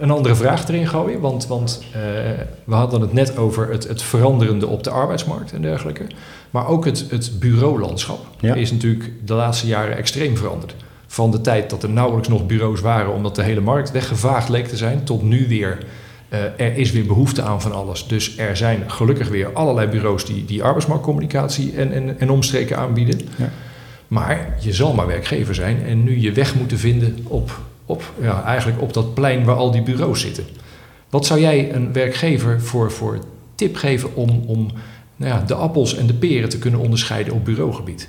een, andere vraag erin gooien. Want, want uh, we hadden het net over het, het veranderende op de arbeidsmarkt en dergelijke. Maar ook het, het bureaulandschap ja. is natuurlijk de laatste jaren extreem veranderd. Van de tijd dat er nauwelijks nog bureaus waren, omdat de hele markt weggevaagd leek te zijn, tot nu weer. Uh, er is weer behoefte aan van alles. Dus er zijn gelukkig weer allerlei bureaus die, die arbeidsmarktcommunicatie en, en, en omstreken aanbieden. Ja. Maar je zal maar werkgever zijn en nu je weg moeten vinden op op, ja, eigenlijk op dat plein waar al die bureaus zitten. Wat zou jij een werkgever voor, voor tip geven om, om nou ja, de appels en de peren te kunnen onderscheiden op bureaugebied?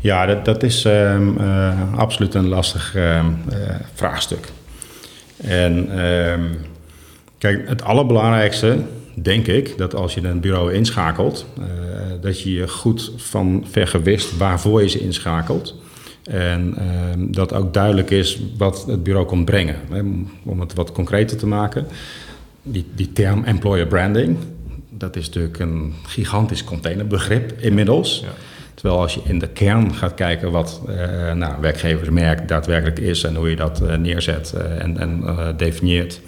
Ja, dat, dat is um, uh, absoluut een lastig uh, vraagstuk. En um, kijk, het allerbelangrijkste, denk ik, dat als je een bureau inschakelt, uh, dat je je goed van vergewist waarvoor je ze inschakelt. En ehm, dat ook duidelijk is wat het bureau komt brengen. Om het wat concreter te maken. Die, die term employer branding, dat is natuurlijk een gigantisch containerbegrip inmiddels. Ja. Terwijl als je in de kern gaat kijken wat uh, nou, werkgeversmerk daadwerkelijk is en hoe je dat uh, neerzet uh, en, en definieert,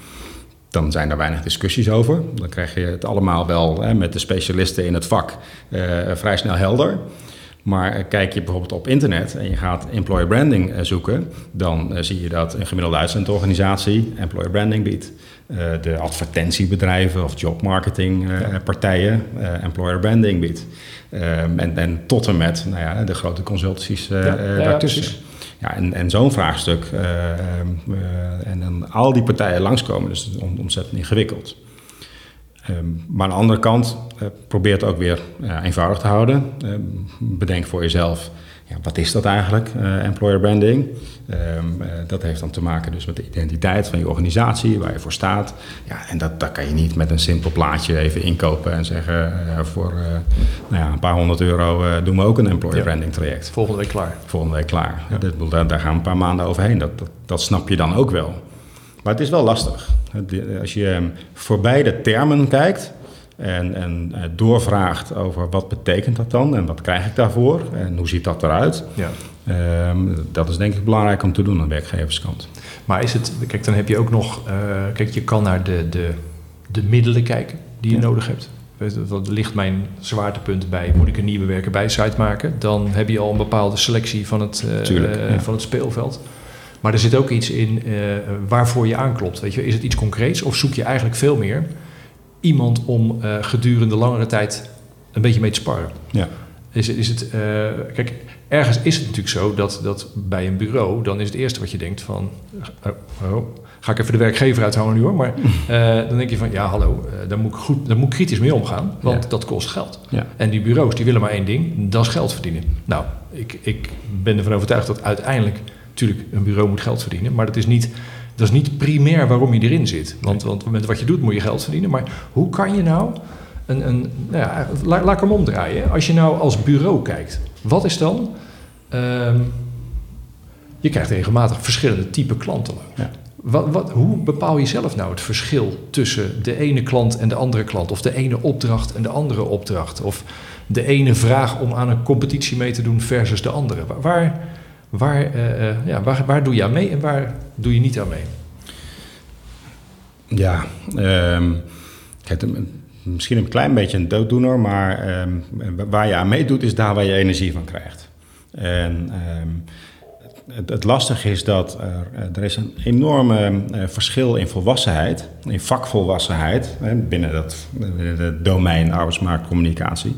dan zijn er weinig discussies over. Dan krijg je het allemaal wel hè, met de specialisten in het vak vrij snel helder. Maar kijk je bijvoorbeeld op internet en je gaat employer branding eh, zoeken, dan eh, zie je dat een gemiddelde uitzendorganisatie employer branding biedt. Uh, de advertentiebedrijven of jobmarketingpartijen uh, employer branding biedt. En, en, tot en met nou ja, de grote consultancies ja, daartussen. Ja, ja, en, en zo'n vraagstuk ehm, en dan al die partijen langskomen, dus het is ontzettend ingewikkeld. Um, maar aan de andere kant, uh, probeer het ook weer eenvoudig te houden. Uh, bedenk voor jezelf, ja, wat is dat eigenlijk, eh, employer branding? Um, dat heeft dan te maken dus met de identiteit van je organisatie, waar je voor staat. Ja, en dat, dat kan je niet met een simpel plaatje even inkopen en zeggen... voor nou ja, een paar honderd euro doen we ook een employer branding traject. Volgende week klaar. Volgende week klaar. Ja. Dat, daar, daar gaan een paar maanden overheen. Dat, dat, dat snap je dan ook wel. Maar het is wel lastig. Als je ehm, voorbij de termen kijkt en, en eh, doorvraagt over wat betekent dat dan en wat krijg ik daarvoor en hoe ziet dat eruit, ja. Um, dat is denk ik belangrijk om te doen aan de werkgeverskant. Maar is het, kijk, dan heb je ook nog, uh, kijk, je kan naar de, de, de middelen kijken die je ja. nodig hebt. Dat ligt mijn zwaartepunt bij, moet ik een nieuwe werken bij site maken? Dan heb je al een bepaalde selectie van het, uh, Tuurlijk, ja. van het speelveld. Maar er zit ook iets in waarvoor je aanklopt. Weet je? Is het iets concreets of zoek je eigenlijk veel meer iemand om uh, gedurende langere tijd een beetje mee te sparren? Ja. Is, is het, uh, kijk, ergens is het natuurlijk zo dat, dat bij een bureau, dan is het eerste wat je denkt van, oh, oh, ga ik even de werkgever uithouden nu hoor, maar *laughs* dan denk je van, ja hallo, daar, moet ik goed, daar moet ik kritisch mee omgaan, want ja. dat kost geld. Ja. En die bureaus die willen maar één ding, dat is geld verdienen. Nou, ik, ik ben ervan overtuigd dat uiteindelijk Natuurlijk, een bureau moet geld verdienen, maar dat is niet, dat is niet primair waarom je erin zit. Want, want met wat je doet moet je geld verdienen. Maar hoe kan je nou een, een nou ja, laat, laat ik hem omdraaien. Als je nou als bureau kijkt, wat is dan... Um, je krijgt regelmatig verschillende type klanten. Ja. Wat, wat, hoe bepaal je zelf nou het verschil tussen de ene klant en de andere klant? Of de ene opdracht en de andere opdracht? Of de ene vraag om aan een competitie mee te doen versus de andere? Waar, Waar, uh, ja, waar, waar doe je aan mee en waar doe je niet aan mee? Ja, um, kijk, misschien een klein beetje een dooddoener, maar um, waar je aan meedoet is daar waar je energie van krijgt. En um, het, het, lastige is dat er, er is een enorme uh, verschil in volwassenheid, in vakvolwassenheid, hè, binnen, dat, het domein arbeidsmarktcommunicatie.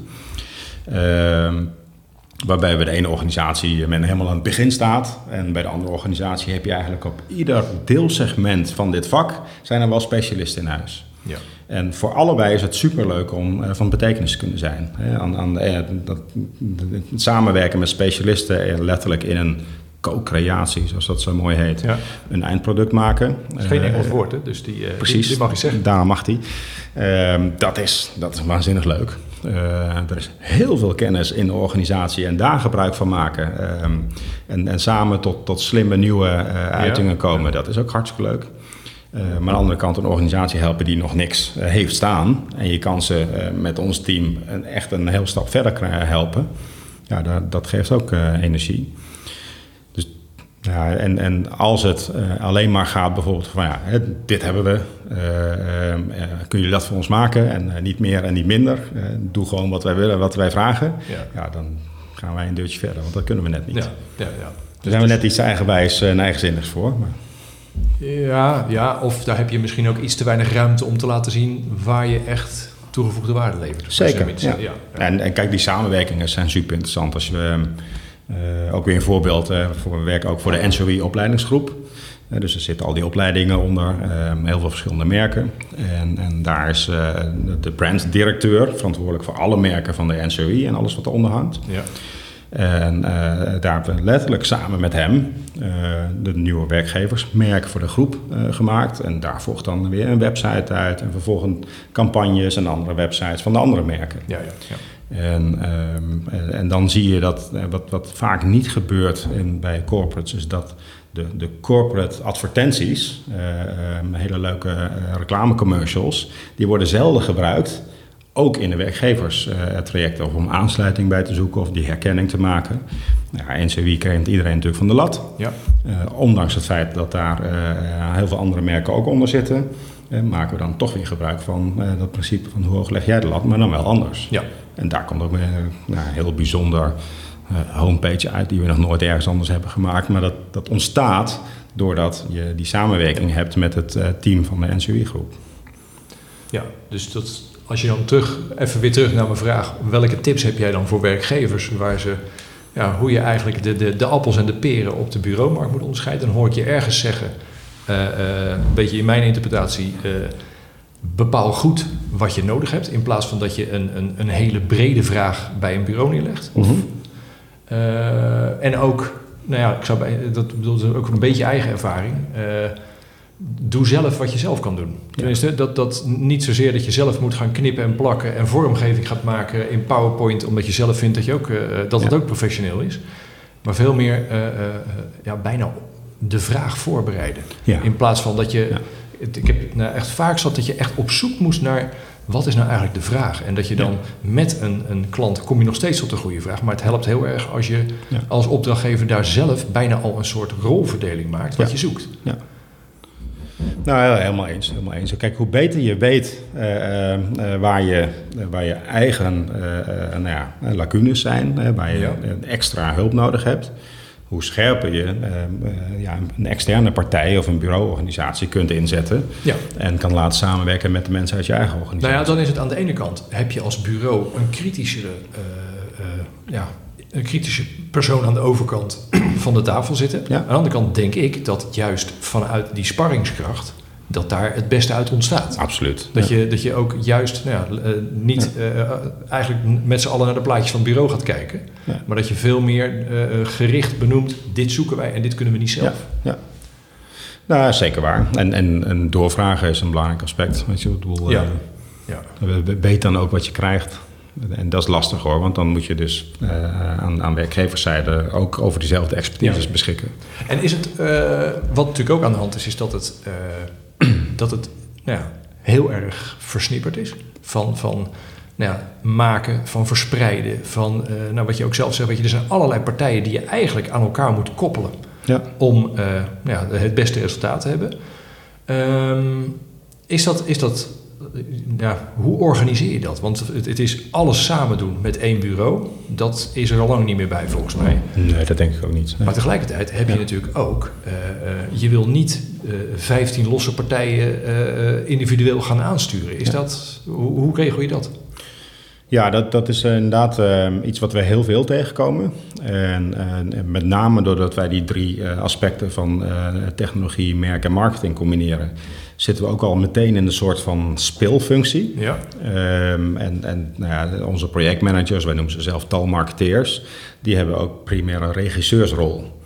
Waarbij bij de ene organisatie men helemaal aan het begin staat. En bij de andere organisatie heb je eigenlijk op ieder deelsegment van dit vak zijn er wel specialisten in huis. Ja. En voor allebei is het superleuk om uh, van betekenis te kunnen zijn. Hè, aan, aan uh, dat, samenwerken met specialisten letterlijk in een co-creatie, zoals dat zo mooi heet. Ja. Een eindproduct maken. Dat is geen Engels woord, hè? dus die, precies, die, mag je zeggen. Daar mag die. Ehm, dat, is, dat is waanzinnig leuk. Uh, er is heel veel kennis in de organisatie en daar gebruik van maken. Um, en, en, samen tot, tot slimme nieuwe uh, uitingen komen, dat is ook hartstikke leuk. Uh, maar aan de andere kant een organisatie helpen die nog niks heeft staan. En je kan ze met ons team een, echt een heel stap verder helpen. Ja, dat, dat geeft ook energie. Dus Ja, en, en als het uh, alleen maar gaat bijvoorbeeld van ja, dit hebben we, uh, uh, kun je dat voor ons maken en niet meer en niet minder. doe gewoon wat wij willen, wat wij vragen. Ja. ja. dan gaan wij een deurtje verder, want dat kunnen we net niet. Ja, ja, ja. Daar zijn we net iets eigenwijs en eigenzinnigs voor. Maar. Ja, ja, of daar heb je misschien ook iets te weinig ruimte om te laten zien waar je echt toegevoegde waarde levert. Zeker, ja. ja. En, en, kijk, die samenwerkingen zijn super interessant. Als je, uh, ook weer een voorbeeld, uh, voor, we werken ook voor de NSOE-opleidingsgroep. Uh, dus er zitten al die opleidingen onder, heel veel verschillende merken. En, en daar is de branddirecteur verantwoordelijk voor alle merken van de NSOE en alles wat eronder hangt. Ja. En daar hebben we letterlijk samen met hem de nieuwe werkgeversmerk voor de groep gemaakt. En daar volgt dan weer een website uit en vervolgens campagnes en andere websites van de andere merken. Ja, ja, ja. En, um, en dan zie je dat wat, wat vaak niet gebeurt in, bij corporates, is dat de, de corporate advertenties, um, hele leuke reclamecommercials, die worden zelden gebruikt ook in de werkgeverstrajecten of om aansluiting bij te zoeken of die herkenning te maken. Ja, NCW kent iedereen natuurlijk van de lat. Ja. Ondanks het feit dat daar heel veel andere merken ook onder zitten, maken we dan toch weer gebruik van dat principe van hoe hoog leg jij de lat, maar dan wel anders. Ja. En daar komt ook nou, een heel bijzonder homepage uit die we nog nooit ergens anders hebben gemaakt. Maar dat, dat ontstaat doordat je die samenwerking hebt met het team van de NCW-groep. Ja, dus dat als je dan terug, even weer terug naar mijn vraag, welke tips heb jij dan voor werkgevers waar ze, ja, hoe je eigenlijk de, de, de appels en de peren op de bureaumarkt moet onderscheiden? Dan hoor ik je ergens zeggen, uh, een beetje in mijn interpretatie, bepaal goed wat je nodig hebt, in plaats van dat je een, een, een hele brede vraag bij een bureau neerlegt. Mm -hmm. en ook, nou ja, ik zou bij, dat bedoel ook een beetje eigen ervaring doe zelf wat je zelf kan doen. Tenminste, dat, dat niet zozeer dat je zelf moet gaan knippen en plakken en vormgeving gaat maken in PowerPoint, omdat je zelf vindt dat, je ook, uh, dat het ook professioneel is. Maar veel meer ja, bijna de vraag voorbereiden. In plaats van dat je. Ik heb nou, echt vaak zat dat je echt op zoek moest naar wat is nou eigenlijk de vraag? En dat je dan met een, een klant kom je nog steeds tot de goede vraag. Maar het helpt heel erg als je als opdrachtgever daar zelf bijna al een soort rolverdeling maakt wat je zoekt. Ja. Nou, helemaal eens. Helemaal eens. Kijk, hoe beter je weet uh, uh, waar, je, waar je eigen nou ja, lacunes zijn, waar je extra hulp nodig hebt, hoe scherper je ja, een externe partij of een bureauorganisatie kunt inzetten ja. en kan laten samenwerken met de mensen uit je eigen organisatie. Nou ja, dan is het aan de ene kant, heb je als bureau een kritischere ja, een kritische persoon aan de overkant *clears throat* van de tafel zitten. Aan de andere kant denk ik dat juist vanuit die sparringskracht dat daar het beste uit ontstaat. Absoluut. Dat, je, dat je ook juist nou ja, uh, niet uh, eigenlijk met z'n allen naar de plaatjes van het bureau gaat kijken. Maar dat je veel meer uh, gericht benoemt, dit zoeken wij en dit kunnen we niet zelf. Ja. Nou, zeker waar. En, en, en doorvragen is een belangrijk aspect. Weet je, ik bedoel, ja. ja. Weet dan ook wat je krijgt. En dat is lastig hoor, want dan moet je dus uh, aan, aan werkgeverszijde ook over diezelfde expertise beschikken. En is het, uh, wat natuurlijk ook aan de hand is, is dat het, uh, dat het nou ja, heel erg versnipperd is van, van nou ja, maken, van verspreiden, van nou, wat je ook zelf zegt, weet je, er zijn allerlei partijen die je eigenlijk aan elkaar moet koppelen ja. om nou ja, het beste resultaat te hebben. Um, is dat, is dat ja, hoe organiseer je dat? Want het, het, is alles samen doen met één bureau. Dat is er al lang niet meer bij, volgens mij. Nee, dat denk ik ook niet. Maar tegelijkertijd heb je natuurlijk ook... Uh, uh, je wil niet uh, 15 losse partijen individueel gaan aansturen. Is dat, hoe, hoe, regel je dat? Ja, dat, dat is inderdaad iets wat we heel veel tegenkomen. En, en met name doordat wij die drie aspecten van technologie, merk en marketing combineren zitten we ook al meteen in een soort van speelfunctie. Ja. Um, en en nou ja, onze projectmanagers, wij noemen ze zelf talmarketeers, die hebben ook primair een regisseursrol.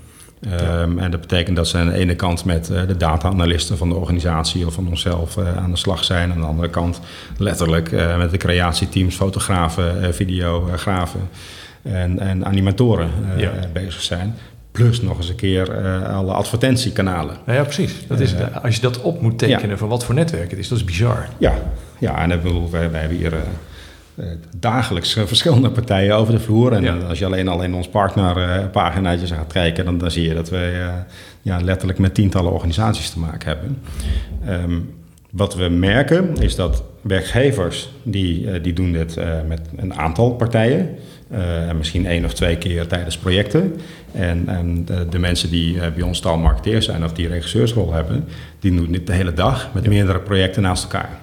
Um, En dat betekent dat ze aan de ene kant met uh, de data-analisten van de organisatie of van onszelf uh, aan de slag zijn. Aan de andere kant letterlijk uh, met de creatieteams, fotografen, videografen en, en animatoren ja. bezig zijn. Plus nog eens een keer uh, alle advertentiekanalen. Nou ja, precies. Dat is, uh, als je dat op moet tekenen van wat voor netwerk het is, dat is bizar. Ja, ja en dan, wij, wij hebben hier uh, dagelijks verschillende partijen over de vloer. En als je alleen al in ons partnerpaginaatje gaat kijken, dan, dan zie je dat we ja, letterlijk met tientallen organisaties te maken hebben. Ehm, wat we merken is dat werkgevers die, die doen dit met een aantal partijen. Uh, misschien één of twee keer tijdens projecten. En, en de, de, mensen die bij ons taalmarketeer zijn of die regisseursrol hebben, die doen dit de hele dag met meerdere projecten naast elkaar.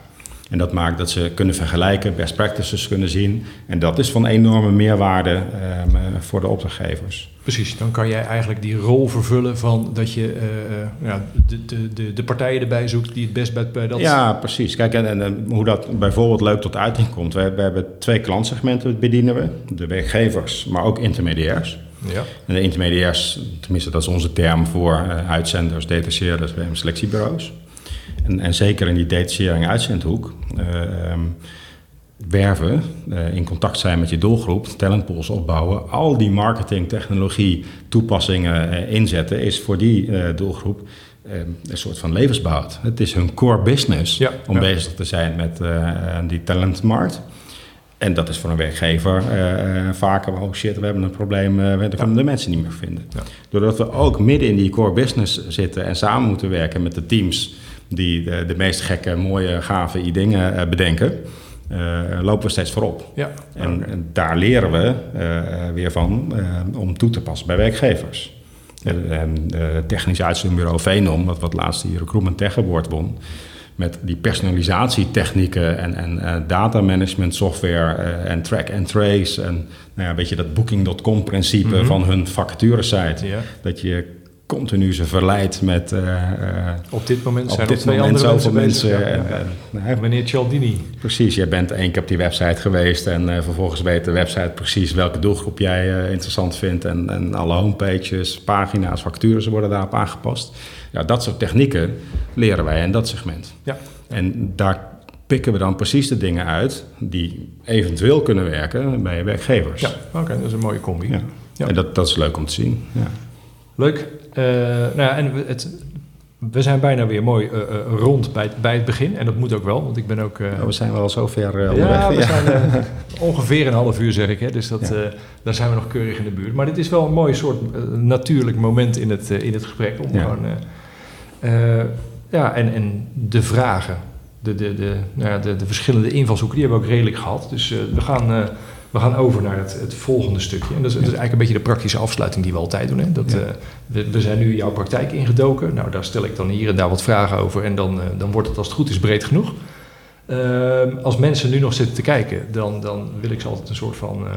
En dat maakt dat ze kunnen vergelijken, best practices kunnen zien. En dat is van enorme meerwaarde um, voor de opdrachtgevers. Precies, dan kan jij eigenlijk die rol vervullen van dat je uh, ja, de, de, de, de, partijen erbij zoekt die het best bij, bij dat... Ja, precies. Kijk, en, en, hoe dat bijvoorbeeld leuk tot uiting komt. We, we hebben twee klantsegmenten bedienen we. De werkgevers, maar ook intermediairs. Ja. En de intermediairs, tenminste dat is onze term voor uh, uitzenders, detacheerders en selectiebureaus. En, en zeker in die detachering uitzendhoek, uh, werven, uh, in contact zijn met je doelgroep, talentpools opbouwen, al die marketing, technologie, toepassingen inzetten, is voor die doelgroep een soort van levensbouw. Het is hun core business ja, om bezig te zijn met die talentmarkt. En dat is voor een werkgever vaker, oh shit, we hebben een probleem, we kunnen de mensen niet meer vinden. Ja. Doordat we ook midden in die core business zitten en samen moeten werken met de teams die de, de meest gekke, mooie, gave dingen uh, bedenken, uh, lopen we steeds voorop. Ja. En, en daar leren we uh, weer van om toe te passen bij werkgevers. En technisch uitzendbureau Venom, wat, wat laatst die Recruitment Tech Award won, met die personalisatietechnieken en, en data management software en track and trace en nou ja, weet je, dat booking.com principe mm -hmm. van hun vacaturesite. Ja. Dat je continu ze verleidt met... Uh, op dit moment zijn er twee andere mensen, mensen ja, Meneer Cialdini. Precies, jij bent één keer op die website geweest... en uh, vervolgens weet de website precies welke doelgroep jij interessant vindt... En, en alle homepages, pagina's, factures worden daarop aangepast. Ja, dat soort technieken leren wij in dat segment. Ja. En daar pikken we dan precies de dingen uit... die eventueel kunnen werken bij werkgevers. Ja, oké, dat is een mooie combi. Ja. ja. En dat, dat is leuk om te zien, ja. Leuk. Uh, nou ja, en het, we zijn bijna weer mooi uh, rond bij, bij het begin. En dat moet ook wel, want ik ben ook... Uh, oh, we zijn wel zover uh, Ja, we zijn *laughs* ongeveer een half uur, zeg ik. Hè, dus dat, ja. daar zijn we nog keurig in de buurt. Maar dit is wel een mooi soort natuurlijk moment in het, in het gesprek. Om ja. gewoon... ja, en, en de vragen, de, de, de, nou ja, de, de verschillende invalshoeken, die hebben we ook redelijk gehad. Dus we gaan we gaan over naar het, het volgende stukje. En dat is, dat is, eigenlijk een beetje de praktische afsluiting die we altijd doen. Hè? Dat, ja. uh, we, we, zijn nu jouw praktijk ingedoken. Nou, daar stel ik dan hier en daar wat vragen over. En dan, uh, dan wordt het als het goed is breed genoeg. Uh, als mensen nu nog zitten te kijken, dan, dan wil ik ze altijd een soort van eh,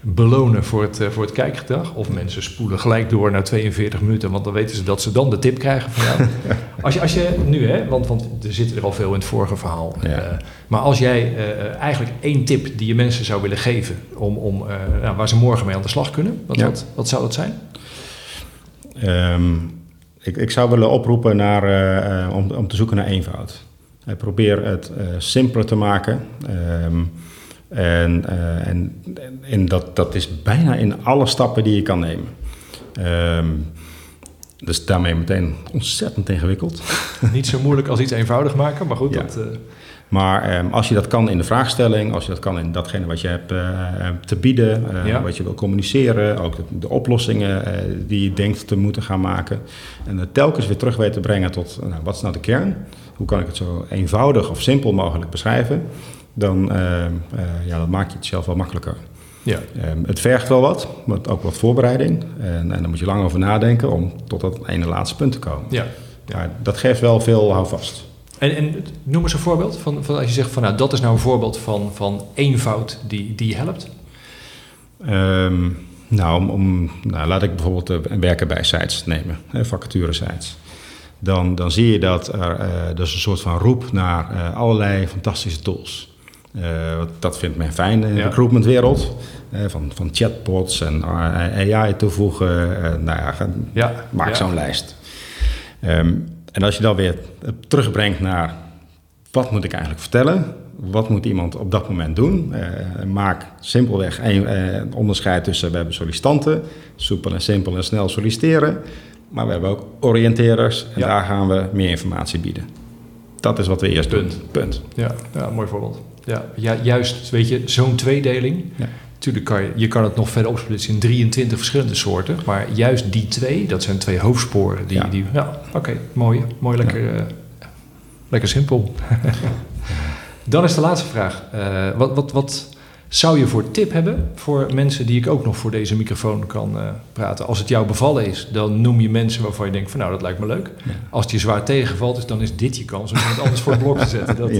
belonen voor het, voor het kijkgedrag. Of mensen spoelen gelijk door naar 42 minuten, want dan weten ze dat ze dan de tip krijgen van jou. *laughs* als, je, als je nu, hè, want, want er zit er al veel in het vorige verhaal. Ja. Maar als jij uh, eigenlijk één tip die je mensen zou willen geven om, om, uh, nou, waar ze morgen mee aan de slag kunnen, wat, ja. wat, wat zou dat zijn? Um, ik, ik, zou willen oproepen naar, om, om te zoeken naar eenvoud. probeer het simpeler te maken. Um, en en, en dat, dat is bijna in alle stappen die je kan nemen. Um, dus daarmee meteen ontzettend ingewikkeld. *laughs* Niet zo moeilijk als iets eenvoudig maken, maar goed. Ja. Dat, uh... Maar um, als je dat kan in de vraagstelling, als je dat kan in datgene wat je hebt uh, te bieden, uh, ja. wat je wil communiceren, ook de, de oplossingen die je denkt te moeten gaan maken. En het telkens weer terug weten te brengen tot nou, wat is nou de kern? Hoe kan ik het zo eenvoudig of simpel mogelijk beschrijven? Dan ehm, ja, dan maak je het zelf wel makkelijker. Ja. Um, het vergt wel wat, maar ook wat voorbereiding. En, en dan moet je lang over nadenken om tot dat ene laatste punt te komen. Ja. Maar dat geeft wel veel houvast. En, en noem eens een voorbeeld van, van als je zegt van nou dat is nou een voorbeeld van, van eenvoud die, die helpt. Um, nou, om, om, nou, laat ik bijvoorbeeld uh, werken bij sites nemen, hè, vacature sites. Dan, dan zie je dat er uh, dus een soort van roep naar uh, allerlei fantastische tools. Uh, dat vindt men fijn in de ja. recruitmentwereld. Uh, van, van chatbots en AI toevoegen. Uh, nou ja, ja. maak ja. zo'n lijst. Um, en als je dan weer terugbrengt naar wat moet ik eigenlijk vertellen? Wat moet iemand op dat moment doen? maak simpelweg een onderscheid tussen we hebben sollicitanten, soepel en simpel en snel solliciteren. Maar we hebben ook oriënteerders en daar gaan we meer informatie bieden. Dat is wat we eerst Punt. doen. Punt. Ja, ja mooi voorbeeld. Ja, ja, juist, weet je, zo'n tweedeling. Ja. Natuurlijk kan je, je kan het nog verder opsplitsen in 23 verschillende soorten. Maar juist die twee, dat zijn twee hoofdsporen. Die, Ja. die, ja, oké, mooi. Mooi, lekker, eh, lekker simpel. *laughs* Dan is de laatste vraag. Eh, wat, wat, wat zou je voor tip hebben voor mensen die ik ook nog voor deze microfoon kan eh, praten? Als het jou bevallen is, dan noem je mensen waarvan je denkt van nou, dat lijkt me leuk. Ja. Als het je zwaar tegenvalt, is, dan is dit je kans om iemand anders voor het blok te zetten. *laughs* Dat,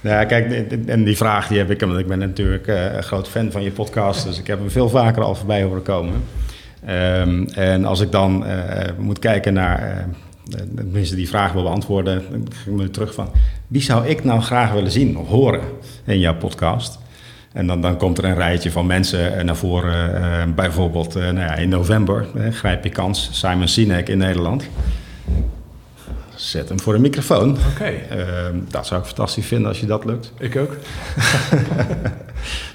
Ja, kijk, en die vraag die heb ik, want ik ben natuurlijk eh, een groot fan van je podcast, dus ik heb hem veel vaker al voorbij horen komen. Ehm, en als ik dan eh, moet kijken naar, de mensen die vraag wil beantwoorden, dan ik me terug van, wie zou ik nou graag willen zien of horen in jouw podcast? En dan, dan komt er een rijtje van mensen naar voren, bijvoorbeeld nou ja, in november, grijp je kans, Simon Sinek in Nederland. Zet hem voor de microfoon. Oké, Ehm, dat zou ik fantastisch vinden als je dat lukt. ik ook. *laughs*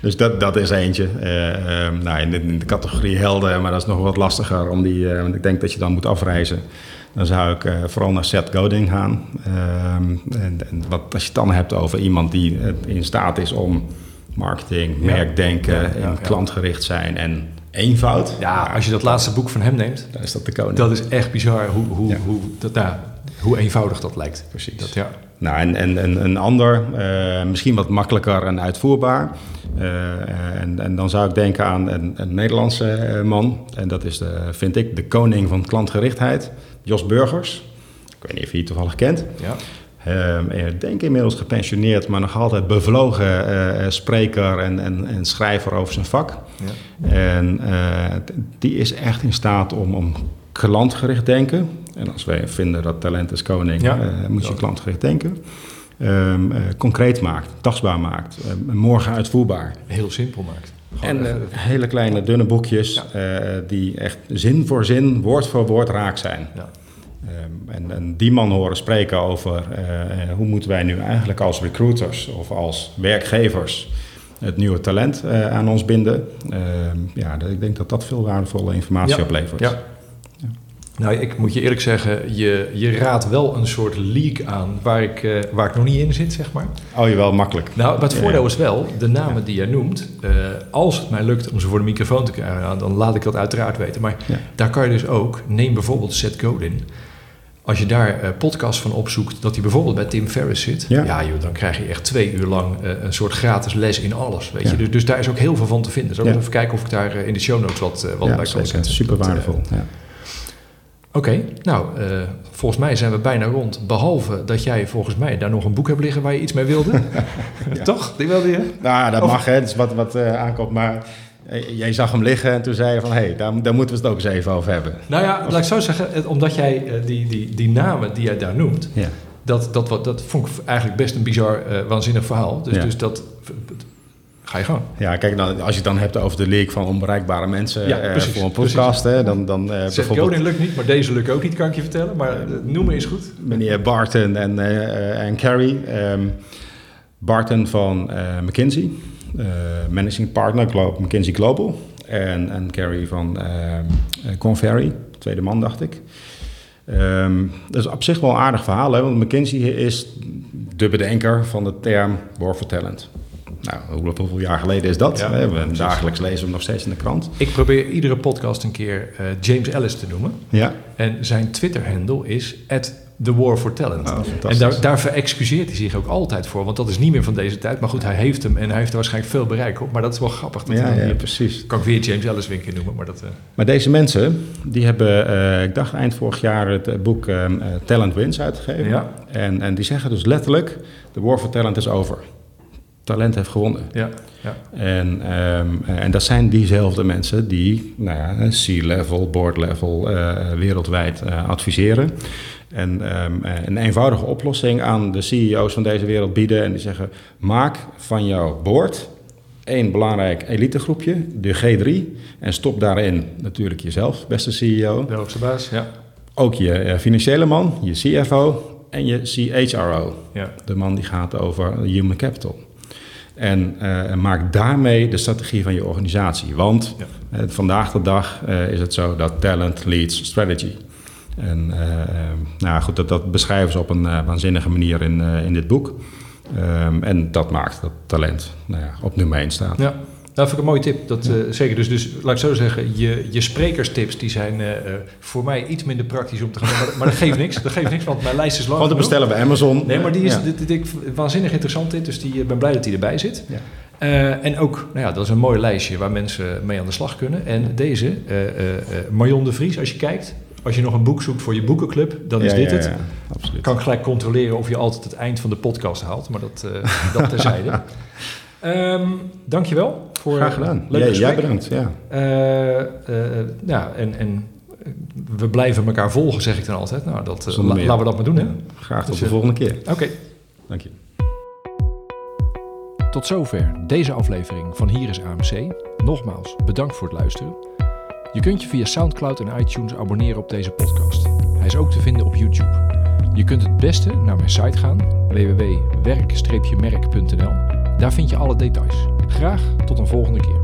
Dus dat, dat is eentje. Ehm, nou, in, de, in de categorie helden, maar dat is nog wat lastiger. Om die, eh, want ik denk dat je dan moet afreizen. Dan zou ik eh, vooral naar Seth Godin gaan. Ehm, en, en wat, als je het dan hebt over iemand die in staat is om marketing, Ja. merkdenken, Ja, ja, en klantgericht zijn en eenvoud. Ja, als je dat laatste boek van hem neemt, Dan is dat de koning. dat is echt bizar hoe, hoe, hoe, dat, nou, hoe eenvoudig dat lijkt. Precies. Dat, ja. Nou, en, en, en een ander, eh, misschien wat makkelijker en uitvoerbaar. Eh, en, en dan zou ik denken aan een, een Nederlandse eh, man. En dat is, de, vind ik, de koning van klantgerichtheid, Jos Burgers. Ik weet niet of je die toevallig kent. Ja. Ehm, ik denk inmiddels gepensioneerd, maar nog altijd bevlogen spreker en, en, en schrijver over zijn vak. Ja. En die is echt in staat om, om klantgericht denken. En als wij vinden dat talent is koning, Ja. eh, moet je klantgericht denken. Ehm, eh, concreet maakt, tastbaar maakt, eh, morgen uitvoerbaar. Heel simpel maakt. Gewoon En eh, hele kleine, dunne boekjes die echt zin voor zin, woord voor woord raak zijn. ja. Ehm, en, en die man horen spreken over hoe moeten wij nu eigenlijk als recruiters of als werkgevers het nieuwe talent aan ons binden. Ehm, ja, ik denk dat dat veel waardevolle informatie oplevert. Ja. Nou, ik moet je eerlijk zeggen, je, je raadt wel een soort leak aan waar ik, eh, waar ik nog niet in zit, zeg maar. Oh, je wel makkelijk. Nou, maar het voordeel ja. is wel, de namen die jij noemt, eh, als het mij lukt om ze voor de microfoon te krijgen, dan laat ik dat uiteraard weten. Maar daar kan je dus ook, neem bijvoorbeeld Seth Godin. Als je daar eh podcasts van opzoekt, dat hij bijvoorbeeld bij Tim Ferriss zit, ja, joh, dan krijg je echt twee uur lang een soort gratis les in alles. Weet je? Dus, dus daar is ook heel veel van te vinden. Zal ik even kijken of ik daar in de show notes wat, wat bij kan zetten. Super waardevol. ja. Oké, nou, eh, volgens mij zijn we bijna rond. Behalve dat jij volgens mij daar nog een boek hebt liggen waar je iets mee wilde. *laughs* Toch? Die wilde je? Nou, dat Of- mag, hè. Dat is wat, wat eh, aankomt. Maar eh, jij zag hem liggen en toen zei je van... hé, hey, daar, daar moeten we het ook eens even over hebben. Nou ja, laat ik zo zeggen, omdat jij die, die, die namen die jij daar noemt, Ja. dat, dat, wat- dat vond ik eigenlijk best een bizar, waanzinnig verhaal. Dus, Ja. dus dat. Ga je gang. Ja, kijk, nou, als je het dan hebt over de leak van onbereikbare mensen Ja, eh, precies, voor een podcast, hè, dan, dan eh, Seth bijvoorbeeld lukt niet, maar deze lukt ook niet, kan ik je vertellen. Maar eh, noemen is goed. meneer Barton en, eh, eh, en Carrie. Ehm, Barton van eh, McKinsey, eh, managing partner Glo- McKinsey Global. En, en Carrie van Conferry, tweede man dacht ik. Ehm, dat is op zich wel een aardig verhaal, hè, want McKinsey is de bedenker van de term War for Talent. Nou, hoe- hoeveel jaar geleden is dat? Ja? We precies. dagelijks lezen we hem nog steeds in de krant. Ik probeer iedere podcast een keer eh, James Ellis te noemen. Ja, En zijn Twitter-handle is The War for Talent. Oh, en daar, daar verexcuseert hij zich ook altijd voor, want dat is niet meer van deze tijd. Maar goed, hij heeft hem en hij heeft er waarschijnlijk veel bereik op. Maar dat is wel grappig. Dat ja, ja hier- precies. kan ik weer James Ellis weer een keer noemen, maar dat... eh, Maar deze mensen, die hebben, eh, ik dacht eind vorig jaar, het boek Talent Wins uitgegeven. Ja. En, en die zeggen dus letterlijk, de war for talent is over. Talent heeft gewonnen. ja, ja. En, ehm, en dat zijn diezelfde mensen die nou ja, C-level, board-level, eh, wereldwijd eh, adviseren. En ehm, een eenvoudige oplossing aan de CEO's van deze wereld bieden. En die zeggen, maak van jouw board één belangrijk elitegroepje, de G3. En stop daarin natuurlijk jezelf, beste CEO. De hoogste baas, ja. Ook je eh, financiële man, je CFO en je CHRO. ja. De man die gaat over human capital. En eh, maak daarmee de strategie van je organisatie. Want Ja. eh, vandaag de dag eh, is het zo dat talent leads strategy. En nou goed, dat, dat beschrijven ze op een waanzinnige manier in, in dit boek. Ehm, en dat maakt dat talent nou ja, op nummer 1 staat. Ja. Dat vind ik een mooie tip. Dat, uh, zeker. Dus, dus laat ik zo zeggen, je, je sprekerstips die zijn uh, voor mij iets minder praktisch om te gaan. Maar, maar dat geeft niks. Dat geeft niks, want mijn lijst is lang. Want te bestellen bij Amazon. Nee, maar die is dit, dit, dit, waanzinnig interessant dit. Dus die, ik ben blij dat die erbij zit. Ja. Uh, en ook, nou ja, dat is een mooi lijstje waar mensen mee aan de slag kunnen. En deze, Marion de Vries, als je kijkt, als je nog een boek zoekt voor je boekenclub, dan is dit het. Ja, absoluut. Kan ik gelijk controleren of je altijd het eind van de podcast haalt, maar dat, uh, dat *laughs* terzijde. um, *laughs* dankjewel voor Graag gedaan. Leuk jij, jij bedankt. Ja. Uh, uh, ja, en, en we blijven elkaar volgen, zeg ik dan altijd. Nou, dat, la, laten we dat maar doen. Hè? Graag tot dus, de volgende keer. Oké. Okay. Dank je. Tot zover deze aflevering van Hier is AMC. Nogmaals, bedankt voor het luisteren. Je kunt je via SoundCloud en iTunes abonneren op deze podcast. Hij is ook te vinden op YouTube. Je kunt het beste naar mijn site gaan, www.werk-merk.nl. Daar vind je alle details. Graag tot een volgende keer.